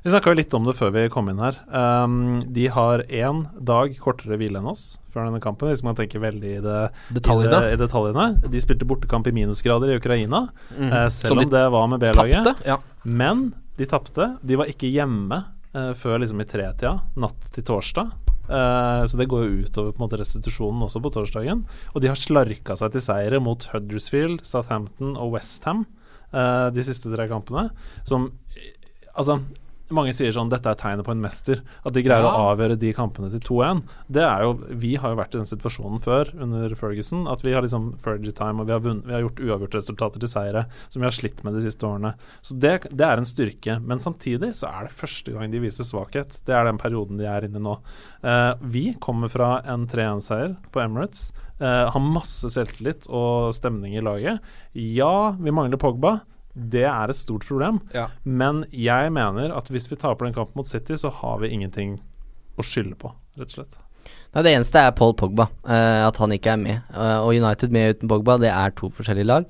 Vi snakka litt om det før vi kom inn her. Um, de har én dag kortere hvile enn oss før denne kampen, hvis man tenker veldig i, det, Detaljene. I, det, i detaljene. De spilte bortekamp i minusgrader i Ukraina, Mm. uh, selv de om det var med B-laget. Ja. Men de tapte. De var ikke hjemme uh, før liksom i tretida natt til torsdag. Uh, så det går jo utover på en måte restitusjonen også på torsdagen. Og de har slarka seg til seire mot Huddersfield, Southampton og Westham uh, de siste tre kampene. Som Altså, mange sier sånn dette er tegnet på en mester. At de greier Ja. å avgjøre de kampene til 2-1. Det er jo Vi har jo vært i den situasjonen før under Ferguson. At vi har liksom Fergie time, og vi har, vunnet, vi har gjort uavgjort-resultater til seire som vi har slitt med de siste årene. Så det, det er en styrke. Men samtidig så er det første gang de viser svakhet. Det er den perioden de er inne i nå. Uh, vi kommer fra en 3-1-seier på Emirates. Uh, har masse selvtillit og stemning i laget. Ja, vi mangler Pogba. Det er et stort problem. Ja. Men jeg mener at hvis vi taper den kampen mot City, så har vi ingenting å skylde på, rett og slett. Nei, Det eneste er Paul Pogba, Uh, at han ikke er med. Uh, og United med uten Pogba, det er to forskjellige lag.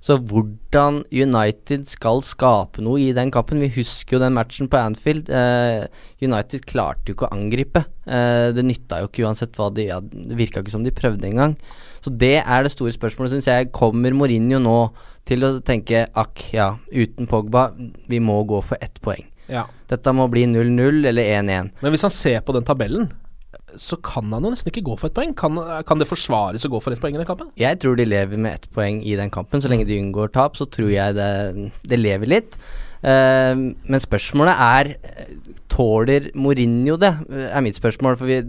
Så hvordan United skal skape noe i den kampen Vi husker jo den matchen på Anfield. Uh, United klarte jo ikke å angripe. Det nytta jo ikke uansett hva de ja, Det virka ikke som de prøvde engang. Så det er det store spørsmålet, syns jeg. Kommer Mourinho nå til å tenke akk, ja, uten Pogba, vi må gå for ett poeng. Ja. Dette må bli 0-0 eller 1-1. Men hvis han ser på den tabellen, så kan han jo nesten ikke gå for et poeng. Kan, kan det forsvares å gå for ett poeng i den kampen? Jeg tror de lever med ett poeng i den kampen. Så lenge de unngår tap, så tror jeg det, det lever litt. Uh, men spørsmålet er Tåler Mourinho det? Er mitt spørsmål. For vi,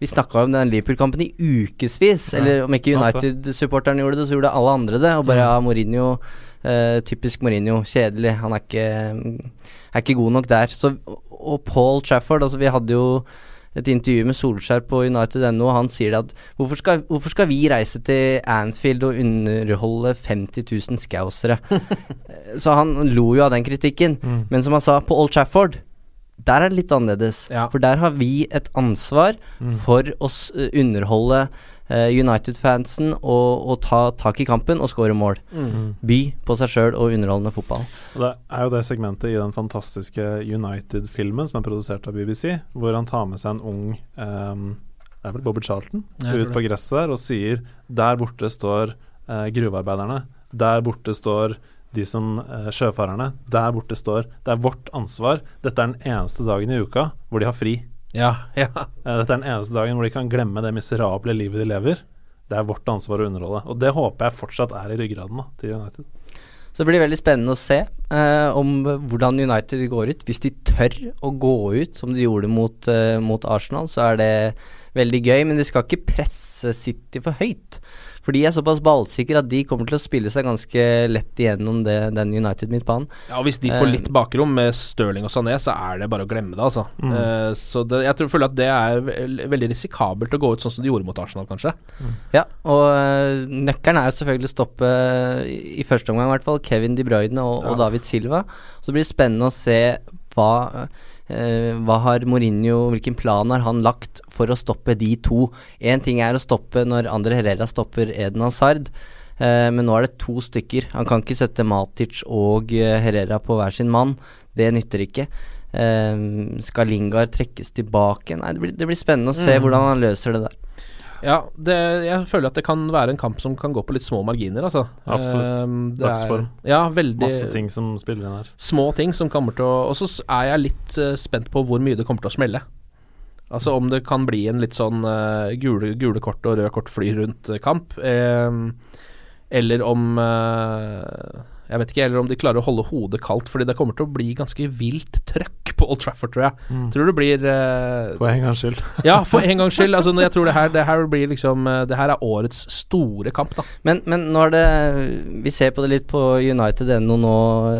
vi snakka om den Liverpool-kampen i ukevis. Eller om ikke. United-supporterne gjorde det, så gjorde alle andre det. Og bare ja, Mourinho Uh, Typisk Mourinho. Kjedelig. Han er ikke, er ikke god nok der. Så, og Paul Trafford Altså, vi hadde jo et intervju med Solskjær på United.no, og han sier at hvorfor skal, hvorfor skal vi reise til Anfield og underholde 50 000 skausere? Så han lo jo av den kritikken. Mm. Men som han sa, på Old Trafford der er det litt annerledes. Ja. For der har vi et ansvar Mm. for å eh, underholde United-fansen og, og ta tak i kampen og skåre mål. Mm. By på seg sjøl og underholdende fotball. Og det er jo det segmentet i den fantastiske United-filmen som er produsert av BBC, hvor han tar med seg en ung um, Det er vel Bobby Charlton ut på gresset der og sier Der borte står uh, gruvearbeiderne. Der borte står de som eh, sjøfarerne. Der borte står Det er vårt ansvar. Dette er den eneste dagen i uka hvor de har fri. Ja, ja. Eh, Dette er den eneste dagen hvor de kan glemme det miserable livet de lever. Det er vårt ansvar å underholde. Og det håper jeg fortsatt er i ryggraden da, til United. Så det blir veldig spennende å se eh, om hvordan United går ut. Hvis de tør å gå ut som de gjorde mot, eh, mot Arsenal, så er det veldig gøy. Men de skal ikke presse City for høyt. For de er såpass ballsikre at de kommer til å spille seg ganske lett igjennom det, den United-midtbanen. Ja, og Hvis de får Eh, litt bakrom med Stirling og Sané, så er det bare å glemme det, altså. Mm. Uh, så det, jeg tror, føler at det er ve- veldig risikabelt å gå ut sånn som de gjorde mot Arsenal, kanskje. Ja, og uh, nøkkelen er jo selvfølgelig å stoppe, i første omgang i hvert fall, Kevin De Bruyne og, og David Silva. Så blir det spennende å se hva, øh, hva har Mourinho Hvilken plan har han lagt for å stoppe de to? Én ting er å stoppe når Andre Herrera stopper Eden Hazard. eh, men nå er det to stykker. Han kan ikke sette Matic og eh, Herrera på hver sin mann. Det nytter ikke. Eh, skal Lingard trekkes tilbake? Nei, det blir, det blir spennende å se Mm. hvordan han løser det der. Ja, det, jeg føler at det kan være en kamp som kan gå på litt små marginer, altså. Absolutt. Eh, er- Dagsform. Ja, veldig Masse ting som spiller inn her. små ting som kommer til å Og så er jeg litt eh, spent på hvor mye det kommer til å smelle. Altså om det kan bli en litt sånn uh, gule, gule kort og røde kort fly rundt-kamp. eller om eh, Jeg vet ikke, heller om de klarer å holde hodet kaldt, fordi det kommer til å bli ganske vilt trøkk på Old Trafford, tror jeg. Mm. Tror det blir uh, For en gangs skyld. Ja, for en gangs skyld. Altså, jeg tror det her, det her blir liksom eh, Det her er årets store kamp, da. Men, men nå er det Vi ser på det litt på United.no nå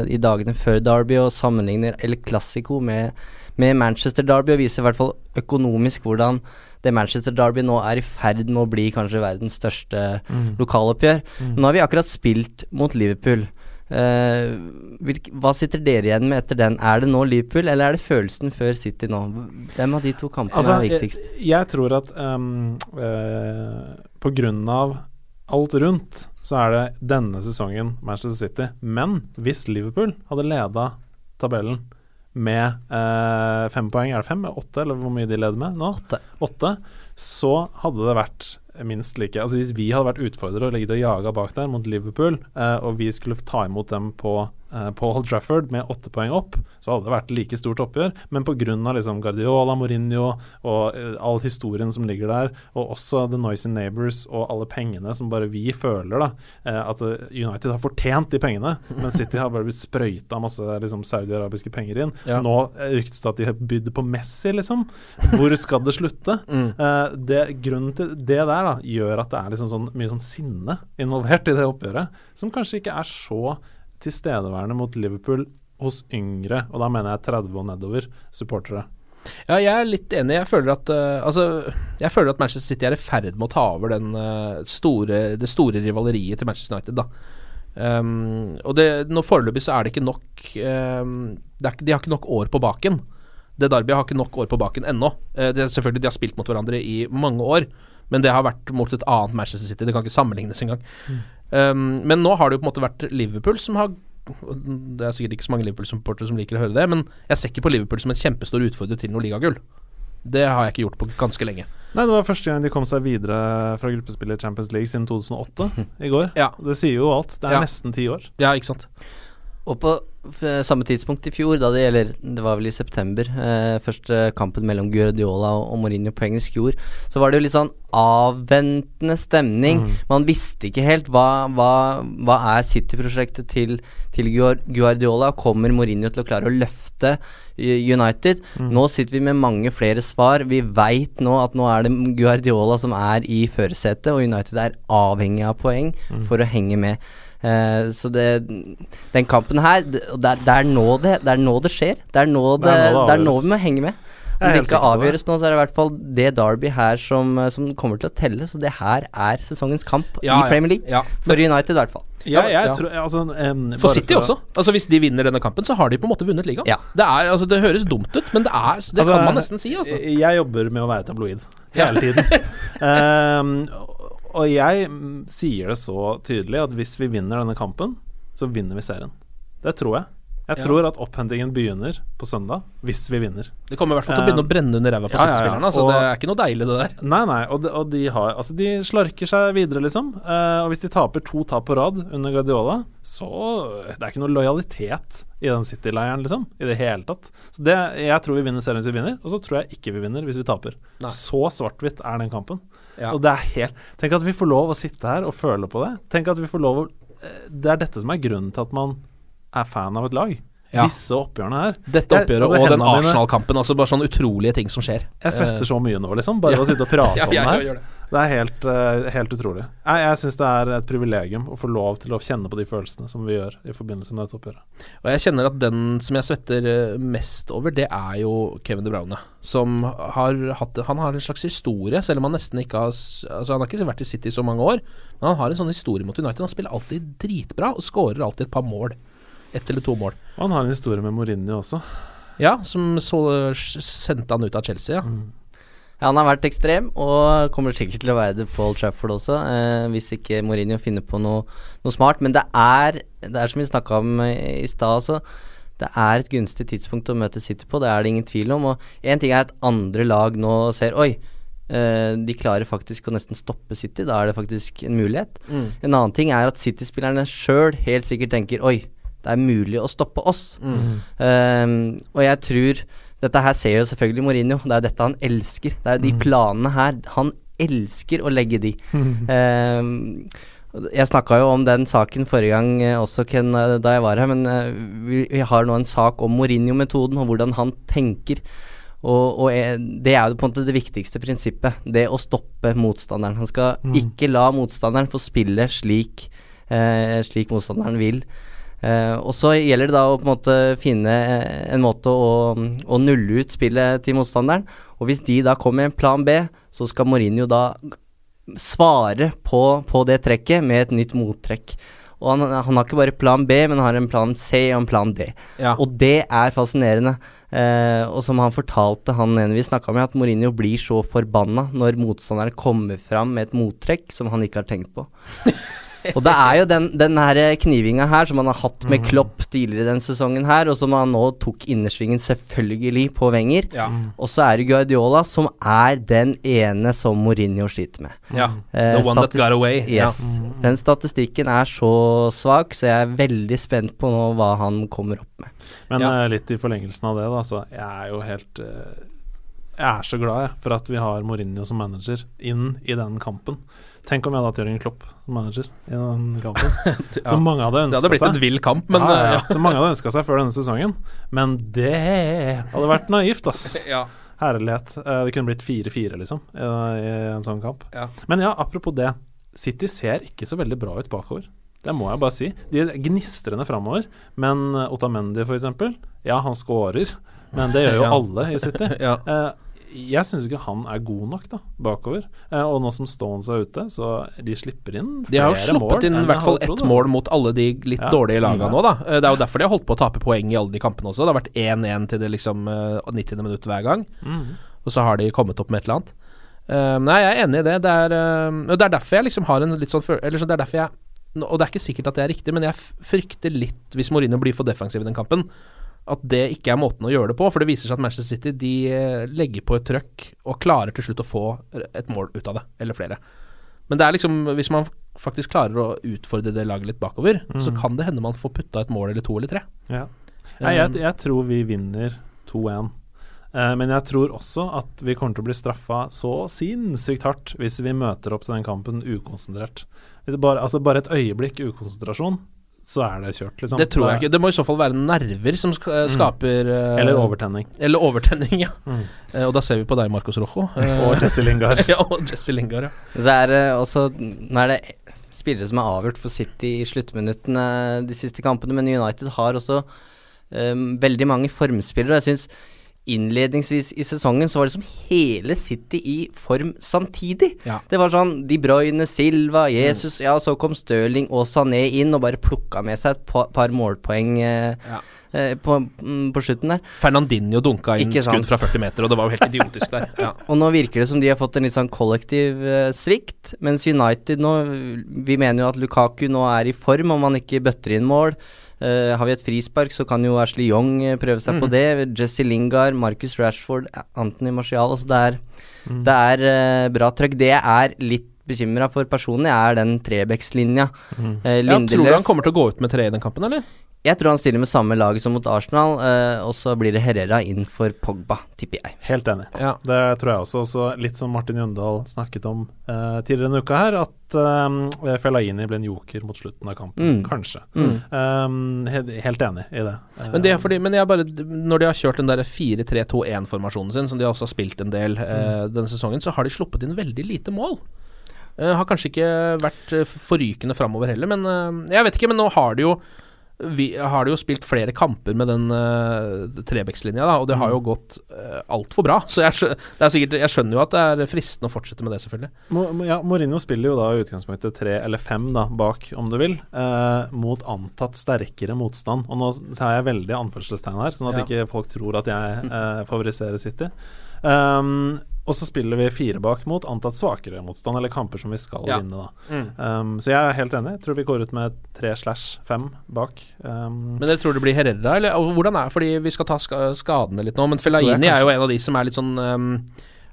i dagene før Derby og sammenligner El Clásico med, med Manchester Derby og viser i hvert fall økonomisk hvordan det Manchester Derby nå er i ferd med å bli kanskje verdens største Mm. lokaloppgjør. Mm. Nå har vi akkurat spilt mot Liverpool. Eh, hvilk, hva sitter dere igjen med etter den? Er det nå Liverpool, eller er det følelsen før City nå? Hvem av de to kampene Altså, er viktigst? Jeg, jeg tror at um, uh, på grunn av alt rundt, så er det denne sesongen Manchester City. Men hvis Liverpool hadde leda tabellen med eh, fem poeng, er det fem? Åtte, eller hvor mye de leder med nå? Åtte. Åtte. Så hadde det vært minst like. Altså Hvis vi hadde vært utfordrere og ligget og jaga bak der mot Liverpool, eh, og vi skulle ta imot dem på, på Old Trafford med åtte poeng opp, så hadde det vært like stort oppgjør. Men pga. Liksom Guardiola, Mourinho og eh, all historien som ligger der, og også The Noisy Neighbors og alle pengene som bare vi føler da eh, at eh, United har fortjent de pengene, men City har bare blitt sprøyta masse liksom, saudiarabiske penger inn. Ja. Nå eh, ryktes det at de har bydd på Messi, liksom. Hvor skal det slutte? Mm. Eh, det, grunnen til det der da, gjør at det er liksom sånn, mye sånn sinne involvert i det oppgjøret, som kanskje ikke er så tilstedeværende mot Liverpool hos yngre, og da mener jeg 30 og nedover, supportere. Ja, jeg er litt enig. Jeg føler at uh, Altså, jeg føler at Manchester City er i ferd med å ta over den uh, store, det store rivaleriet til Manchester United. Um, og det, nå foreløpig så er det ikke nok um, det er, De har ikke nok år på baken. Det Derby har ikke nok år på baken ennå. Uh, det selvfølgelig De har spilt mot hverandre i mange år, men det har vært mot et annet Manchester City. Det kan ikke sammenlignes engang. Um, men nå har det jo på en måte vært Liverpool som har Det er sikkert ikke så mange Liverpool-supportere som liker å høre det, men jeg ser ikke på Liverpool som en kjempestor utfordrer til noe ligagull. Det har jeg ikke gjort på ganske lenge. Nei, det var første gang de kom seg videre fra gruppespillet i Champions League siden 2008, i går. Ja. Det sier jo alt. Det er Ja. nesten ti år. Ja, ikke sant. Og på samme tidspunkt i fjor, da det gjelder Det var vel i september, eh, første kampen mellom Guardiola og, og Mourinho på engelsk jord, så var det jo litt sånn avventende stemning. Mm. Man visste ikke helt hva, hva, hva er City-prosjektet til, til Guardiola. Kommer Mourinho til å klare å løfte eh, United? Mm. Nå sitter vi med mange flere svar. Vi veit nå at nå er det Guardiola som er i førersetet, og United er avhengig av poeng Mm. for å henge med. Eh, så det Den kampen her det, det, er- nå det, det er nå det skjer. Det er nå det, Det er nå det det er nå vi må henge med. Om det ikke avgjøres nå, så er det i hvert fall det Derby her som, som kommer til å telle. Så det her er sesongens kamp Ja, i Premier League. ja. For United, i hvert fall. Ja, jeg Ja. tror altså, um, For City for... også. Altså Hvis de vinner denne kampen, så har de på en måte vunnet ligaen. Ja. Det, er, altså, det høres dumt ut, men det, er, det Altså, kan man nesten si. Altså. Jeg jobber med å være tabloid hele tiden. Ehm, og jeg mm, sier det så tydelig at hvis vi vinner denne kampen, så vinner vi serien. Det tror jeg. Jeg Ja. tror at opphentingen begynner på søndag, hvis vi vinner. Det kommer i hvert fall til å begynne å brenne under ræva på Ja, ja. Altså, det er ikke noe deilig, det der. Nei, nei, og de, og de har Altså, de slarker seg videre, liksom. Uh, og hvis de taper to tap på rad under Guardiola, så Det er ikke noe lojalitet i den City-leiren, liksom. I det hele tatt. Så det Jeg tror vi vinner serien hvis vi vinner, og så tror jeg ikke vi vinner hvis vi taper. Nei. Så svart-hvitt er den kampen. Ja. Og det er helt Tenk at vi får lov å sitte her og føle på det. Tenk at vi får lov å eh, Det er dette som er grunnen til at man er fan av et lag. Ja. Disse oppgjørene her. Dette Jeg- oppgjøret altså, og den Arsenal-kampen. Altså Bare sånne utrolige ting som skjer. Jeg svetter så mye nå, liksom. Bare ja. å sitte og prate ja, om det her. det. Det er helt, uh, helt utrolig. Jeg, jeg syns det er et privilegium å få lov til å kjenne på de følelsene som vi gjør i forbindelse med dette oppgjøret. Og jeg kjenner at den som jeg svetter eh, mest over, det er jo Kevin De Bruyne. Som har hatt Han har en slags historie, selv om han nesten ikke har Altså Han har ikke vært i City i så mange år, men han har en sånn historie mot United. Han spiller alltid dritbra og skårer alltid et par mål. Ett eller to mål. Og han har en historie med Mourinho også. Ja, som så sendte han ut av Chelsea, ja. Ja, han har vært ekstrem, og kommer sikkert til å være det på Old Trafford også, eh, hvis ikke Mourinho finner på noe, noe smart. Men det er, det er som vi snakka om eh, i stad også, det er et gunstig tidspunkt å møte City på, det er det ingen tvil om. Og én ting er at andre lag nå ser Oi, eh, de klarer faktisk å nesten stoppe City, da er det faktisk en mulighet. Mm. En annen ting er at City-spillerne sjøl helt sikkert tenker Oi, det er mulig å stoppe oss. Um, og jeg tror Dette her ser jo selvfølgelig Mourinho. Det er dette han elsker. Det er de planene her. Han elsker å legge de. um, jeg snakka jo om den saken forrige gang eh, også, Ken, eh, da jeg var her. Men eh, vi, vi har nå en sak om Mourinho-metoden og hvordan han tenker. Og, og det er jo på en måte det viktigste prinsippet. Det å stoppe motstanderen. Han skal ikke la motstanderen få spille slik, eh, slik motstanderen vil. Eh, og så gjelder det da å på en måte finne eh, en måte å, å nulle ut spillet til motstanderen. Og hvis de da kommer med en plan B, så skal Mourinho da svare på, på det trekket med et nytt mottrekk. Og han, han har ikke bare plan B, men har en plan C og en plan D. Ja. Og det er fascinerende. Eh, og som han fortalte, han ene vi snakka med, at Mourinho blir så forbanna når motstanderen kommer fram med et mottrekk som han ikke har tenkt på. og det er jo den, den her knivinga her som han har hatt med Klopp tidligere den sesongen her, og som han nå tok innersvingen selvfølgelig på Wenger. Ja. Og så er det Guardiola som er den ene som Mourinho sliter med. ja. Eh, The one that got away. Yes. Den statistikken er så svak, så jeg er veldig spent på nå hva han kommer opp med. Men Ja. eh, litt i forlengelsen av det, da, så jeg er jo helt eh, Jeg er så glad jeg, for at vi har Mourinho som manager inn i den kampen. Tenk om jeg hadde hatt Jørgen Klopp manager i den kampen. Ja. Som mange hadde Det hadde blitt seg. en vill kamp, men ja, ja, eh. Som mange hadde ønska seg før denne sesongen. Men det hadde vært naivt, ass. ja. Herlighet. Eh, Det kunne blitt 4-4, liksom, i, en sånn kamp. Men ja, apropos det. City ser ikke så veldig bra ut bakover. Det må jeg bare si. De er gnistrende framover. Men eh, Otamendi, eksempel, ja, han scorer. Men det gjør jo alle i City. Ja. Eh, jeg syns ikke han er god nok da, bakover. Eh, og nå som Stones er ute, så de slipper inn flere mål. De har jo sluppet inn i hvert fall ett altså. mål mot alle de litt Ja. dårlige lagene ja. nå, da. Eh, Det er jo derfor de har holdt på å tape poeng i alle de kampene også. Det har vært 1-1 til det liksom eh, 90. minutt hver gang, Mm. og så har de kommet opp med et eller annet. Uh, nei, jeg er enig i det. Det er, uh, det er derfor jeg liksom har en litt sånn følelse Eller så det er derfor jeg Og det er ikke sikkert at det er riktig, men jeg frykter litt, hvis Mourinho blir for defensiv i den kampen, at det ikke er måten å gjøre det på. For det viser seg at Manchester City de eh, legger på et trøkk og klarer til slutt å få et mål ut av det, eller flere. Men det er liksom hvis man faktisk klarer å utfordre det laget litt bakover, så kan det hende man får putta et mål eller to eller tre. Ja. Nei, jeg, jeg tror vi vinner 2-1. Eh, men jeg tror også at vi kommer til å bli straffa så sinnssykt hardt hvis vi møter opp til den kampen ukonsentrert. Bare, altså bare et øyeblikk ukonsentrasjon, så er det kjørt, liksom. Det tror jeg ikke. Det må i så fall være nerver som eh, skaper mm. Eller overtenning. Eller overtenning, ja. Mm. Eh, og da ser vi på deg, Marcos Rojo. Eh, Og Jesse Lingard. ja, og Jesse Lingard, ja. Så er det også Nå er det spillere som er avgjort for City i sluttminuttene de siste kampene, men United har også um, veldig mange formspillere. Og jeg syns innledningsvis i sesongen så var liksom hele City i form samtidig. Ja. Det var sånn De Bruyne, Silva, Jesus Ja, så kom Stirling og Sané inn og bare plukka med seg et pa par målpoeng eh, Ja. eh, på, mm, på slutten der. Fernandinho dunka inn skudd fra 40 meter, og det var jo helt idiotisk der. Ja. Og nå virker det som de har fått en litt sånn kollektiv eh, svikt, mens United nå Vi mener jo at Lukaku nå er i form om han ikke bøtter inn mål. Eh, har vi et frispark, så kan jo Ashley Young eh, prøve seg på Mhm. det. Jesse Lingard, Marcus Rashford, Anthony Martial. Altså det er, mm. det er uh, bra trøkk. Det jeg er litt bekymra for personlig, er den Trebekslinja. Eh, Ja, tror du han kommer til å gå ut med tre i den kampen, eller? Jeg tror han stiller med samme lag som mot Arsenal, eh, og så blir det Herrera inn for Pogba, tipper jeg. Helt enig. Ja. Det tror jeg også. også litt som Martin Jøndal snakket om eh, tidligere denne uka her, at eh, Fellaini ble en joker mot slutten av kampen. Mm. Kanskje. Mm. Um, helt, helt enig i det. Eh, Men det er fordi Men jeg bare Når de har kjørt den der 4-3-2-1-formasjonen sin, som de også har spilt en del eh, denne sesongen, så har de sluppet inn veldig lite mål. Eh, har kanskje ikke vært eh, forrykende framover heller, men eh, Jeg vet ikke, men nå har de jo vi har jo spilt flere kamper med den uh, Trebekslinja, da, og det har jo gått uh, altfor bra. Så jeg, skjø det er sikkert, jeg skjønner jo at det er fristende å fortsette med det, selvfølgelig. Mo- ja, Mourinho spiller jo da i utgangspunktet tre eller fem da, bak, om du vil, uh, mot antatt sterkere motstand. Og nå har jeg veldig anførselstegn her, sånn at Ja. ikke folk tror at jeg uh, favoriserer City. Um, og så spiller vi fire bak mot antatt svakere motstand, eller kamper som vi skal Ja. vinne. da um, Så jeg er helt enig. Jeg tror vi går ut med tre slash fem bak. Um, Men dere tror det blir Herrera, eller hvordan er Fordi vi skal ta skadene litt nå, men Fellaini er jo en av de som er litt sånn um,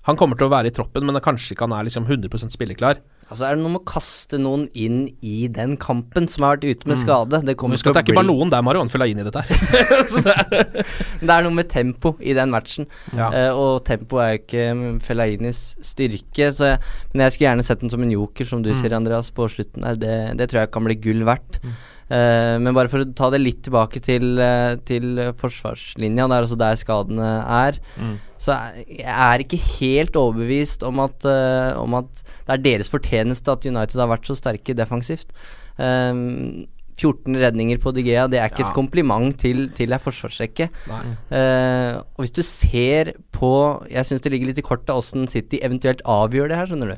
Han kommer til å være i troppen, men kanskje ikke han er liksom 100 spilleklar. Altså Er det noe med å kaste noen inn i den kampen som har vært ute med skade? Det kommer Husk at det er ikke bare noen, det er Marion inn i dette her. Det er, Det er noe med tempo i den matchen, Ja. uh, og tempo er jo ikke Felainis styrke. Så jeg, men jeg skulle gjerne sett den som en joker, som du Mm. sier, Andreas, på slutten. Det, det tror jeg kan bli gull verdt. Eh, men bare for å ta det litt tilbake til, eh, til eh, forsvarslinja, det er også der skadene er. Mm. Så jeg er ikke helt overbevist om at, eh, om at det er deres fortjeneste at United har vært så sterke defensivt. Um, 14 redninger på Digea, det er ikke Ja. et kompliment til, til ei forsvarsrekke. Eh, og hvis du ser på Jeg syns det ligger litt i kortet åssen City eventuelt avgjør det her, skjønner du.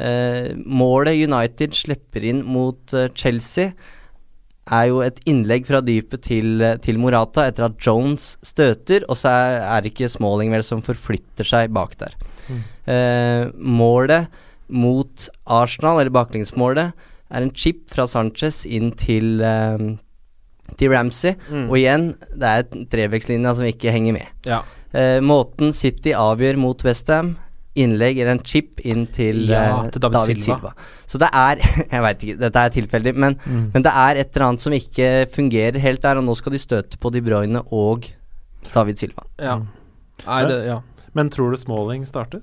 Uh, målet United slipper inn mot uh, Chelsea, er jo et innlegg fra dypet til, til Morata etter at Jones støter, og så er, er det ikke Smalling vel som forflytter seg bak der. Eh, målet mot Arsenal, eller baklengsmålet, er en chip fra Sanchez inn til eh, til Ramsey. Og igjen, det er trevekslinja trevektslinja som ikke henger med. ja. Eh, måten City avgjør mot Westham Innlegg eller en chip inn til, Ja, eh, til David Silva. Så det er Jeg veit ikke, dette er tilfeldig, men, men det er et eller annet som ikke fungerer helt der, og nå skal de støte på De Bruyne og David Silva. ja. Nei, det, ja. Men tror du Smalling starter?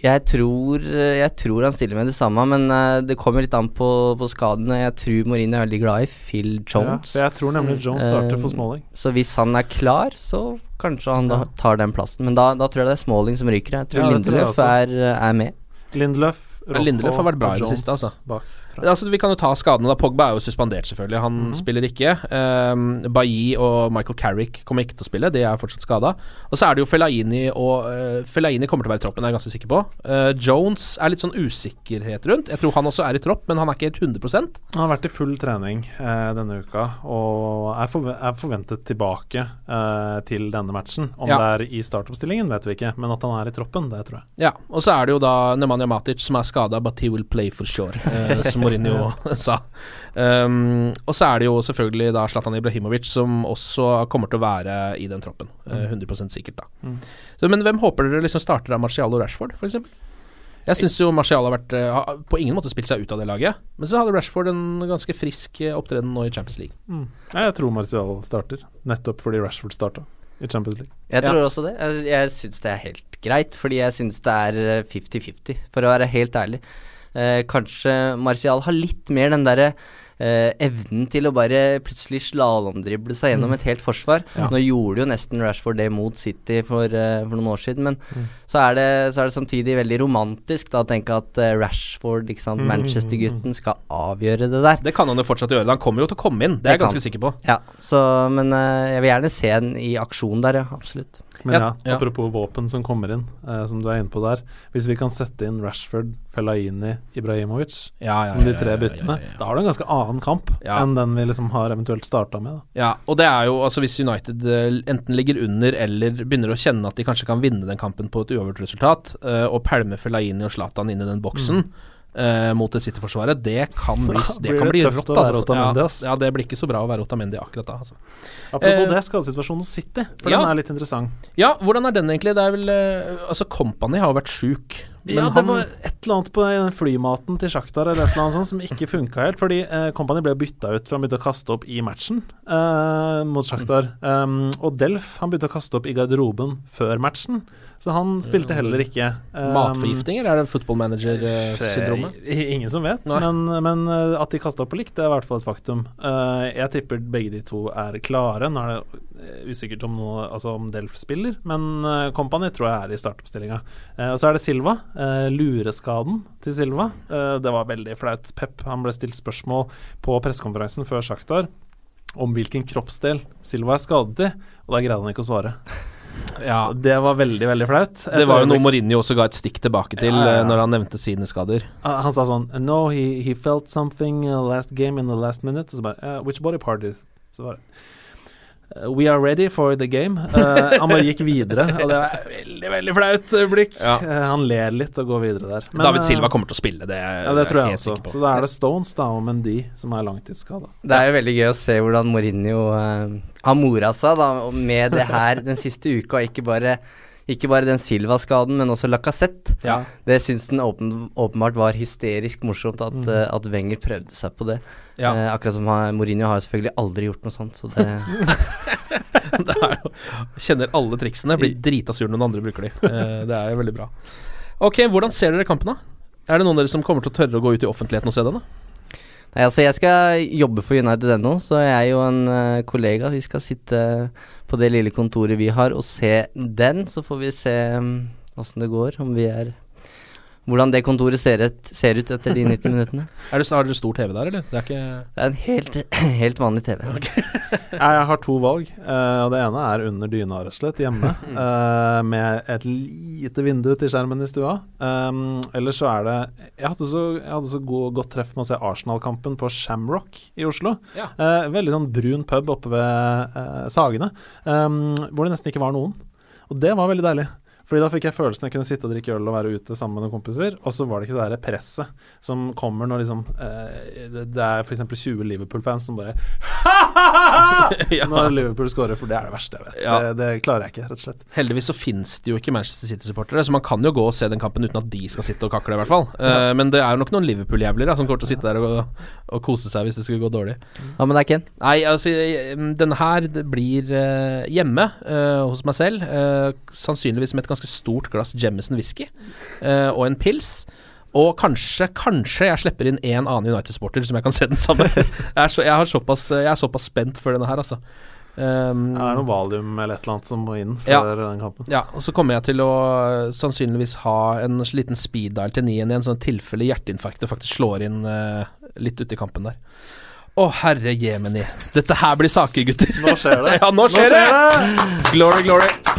Jeg tror, eh, jeg tror han stiller med det samme, men uh, det kommer litt an på, på skadene. Jeg tror Mourinho er veldig glad i Phil Ja, Jones. for jeg tror nemlig Jones starter for Eh, Smalling. Så hvis han er klar, så kanskje han da tar den plassen. Men da, da tror jeg det er Smalling som ryker. Jeg tror Ja, det Lindeløf er, er med. Lindeløf, Rolf, Lindeløf har vært bra i det siste, altså. Bak. Altså, vi kan jo ta skadene. da Pogba er jo suspendert, selvfølgelig. Han spiller ikke. Um, Bailly og Michael Carrick kommer ikke til å spille. De er fortsatt skada. Og så er det jo Fellaini og uh, Fellaini kommer til å være i troppen, er jeg ganske sikker på. Uh, Jones er litt sånn usikkerhet rundt. Jeg tror han også er i tropp, men han er ikke helt 100% Han har vært i full trening uh, denne uka og er, forve er forventet tilbake til denne matchen. Om Ja. det er i startoppstillingen, vet vi ikke, men at han er i troppen, det tror jeg. Ja, og så er det jo da Nemanja Matic som er skada, but he will play for sure, som Mourinho sa. Um, og så er det jo selvfølgelig da Zlatan Ibrahimovic som også kommer til å være i den troppen. eh, 100% sikkert, da. Så, men hvem håper dere liksom starter av Marcial og Rashford, f.eks.? Jeg syns jo Marcial har vært eh, har på ingen måte spilt seg ut av det laget. Men så hadde Rashford en ganske frisk eh, opptreden nå i Champions League. Ja, jeg tror Marcial starter, nettopp fordi Rashford starta i Champions League. Jeg Ja. tror også det. Jeg, jeg syns det er helt greit, fordi jeg syns det er eh, 50-50, for å være helt ærlig. Eh, kanskje Martial har litt mer den derre eh, evnen til å bare plutselig slalåmdrible seg gjennom Mm. et helt forsvar. Ja. Nå gjorde jo nesten Rashford det mot City for, eh, for noen år siden, men Mm. så, er det, så er det samtidig veldig romantisk da, å tenke at eh, Rashford, Mm. Manchester-gutten, skal avgjøre det der. Det kan han jo fortsatt gjøre. Han kommer jo til å komme inn, det er jeg ganske kan. sikker på. Ja, så, men eh, jeg vil gjerne se den i aksjon der, ja. Absolutt. Men ja, Ja, ja. apropos våpen som kommer inn, eh, som du er inne på der. Hvis vi kan sette inn Rashford, Fellaini, Ibrahimovic Ja, ja, som de tre ja, ja, byttene, ja, ja. da har du en ganske annen kamp Ja. enn den vi liksom har eventuelt starta med. Da. Ja, og det er jo altså hvis United eh, enten ligger under eller begynner å kjenne at de kanskje kan vinne den kampen på et uavgjort resultat, uh, og pælme Fellaini og Zlatan inn i den boksen eh, mot det City-forsvaret, det kan Da det blir kan det bli rått. Altså. Ja, ja, det blir ikke så bra å være Otamendi akkurat da. Altså. Apropos uh, det, skadesituasjonen hos City, for ja. den er litt interessant. Ja, hvordan er den egentlig? Det er vel Altså, Company har jo vært sjuk. Men ja, det var et eller annet på flymaten til Sjaktar eller et eller annet sånt som ikke funka helt. Fordi eh, Company ble bytta ut for han begynte å kaste opp i matchen eh, mot Sjaktar. Um, og Delf han begynte å kaste opp i garderoben før matchen, så han spilte heller ikke. Um, Matforgifting, eller er det football manager-syndromet? Eh, Ingen som vet, men, men eh, at de kasta opp på likt, det er i hvert fall et faktum. Uh, jeg tipper begge de to er klare. Nå er det usikkert om, noe, altså om Delf spiller, men uh, Company tror jeg er i startoppstillinga. Uh, og så er det Silva. eh, lureskaden til Silva. Eh, det var veldig flaut. Pep han ble stilt spørsmål på pressekonferansen før Sjaktar om hvilken kroppsdel Silva er skadet i, og da greide han ikke å svare. Ja, Det var veldig, veldig flaut. det var jo noe Mourinho også ga et stikk tilbake til Ja, ja, eh, når han nevnte sine skader. Uh, han sa sånn No, he, he felt something uh, last game in the last minute. Så bare uh, Which body part is Så bare We are ready for the game. Uh, han bare gikk videre, og det var veldig, veldig flaut øyeblikk. Ja. Uh, han ler litt og går videre der. Men, David uh, Silva kommer til å spille, det Ja, det tror jeg jeg også. på. Så da er det Stones da og Mendy som er langtidsskada. Det er jo veldig gøy å se hvordan Mourinho uh, har mora seg da, med det her den siste uka. Ikke bare, ikke bare den Silva-skaden, men også Lacassette. Ja. Det syns den åpen, åpenbart var hysterisk morsomt at, eh, at Wenger prøvde seg på det. Ja. Uh, akkurat som han, Mourinho har selvfølgelig aldri gjort noe sånt, så det det er jo Kjenner alle triksene, blir drita sur når noen andre bruker de. Uh, det er jo veldig bra. Ok, hvordan ser dere kampen, da? Er det noen av dere som kommer til å tørre å gå ut i offentligheten og se den? da? Nei, altså jeg skal jobbe for United ennå, så jeg og en uh, kollega Vi skal sitte på det lille kontoret vi har og se den. Så får vi se åssen det går, om vi er Hvordan det kontoret ser ut, ser ut etter de 90 minuttene. Er det, har dere stor TV der, eller? Det er ikke Det er en helt, helt vanlig TV. Okay. jeg har to valg. Uh, og det ene er under dyna, rett og slett, hjemme. uh, med et lite vindu til skjermen i stua. Um, eller så er det Jeg hadde så, jeg hadde så god, godt treff med å se Arsenal-kampen på Shamrock i Oslo. Ja. Uh, veldig sånn brun pub oppe ved uh, Sagene, um, hvor det nesten ikke var noen. Og det var veldig deilig. Fordi da fikk jeg følelsen jeg kunne sitte og drikke øl og være ute sammen med noen kompiser. Og så var det ikke det der presset som kommer når liksom eh, det, er f.eks. 20 Liverpool-fans som bare Ja. Når Liverpool scorer, for det er det verste jeg vet. Ja. Det, det klarer jeg ikke, rett og slett. Heldigvis så finnes det jo ikke Manchester City-supportere, så man kan jo gå og se den kampen uten at de skal sitte og kakle, i hvert fall. Eh, men det er jo nok noen Liverpool-jævler som kommer til å sitte der og, og kose seg hvis det skulle gå dårlig. Hva med deg, Ken? Nei, altså eh, denne her blir eh, hjemme uh, hos meg selv. uh, sannsynligvis med et ganske stort glass Jemison whisky uh, og en pils. Og kanskje, kanskje jeg slipper inn en annen United-sporter som jeg kan se den samme. jeg, er så, jeg, har såpass, jeg er såpass spent for denne her, altså. Um, Ja, det er noe valium eller et eller annet som må inn Ja. den kampen. ja, og så kommer jeg til å eh, sannsynligvis ha en liten speed dial til 9 igjen, sånn tilfelle hjerteinfarktet faktisk slår inn uh, litt uti kampen der. Å, herre jemeni. Dette her blir saker, gutter. Nå skjer det. ja, nå skjer, det! Glory, glory.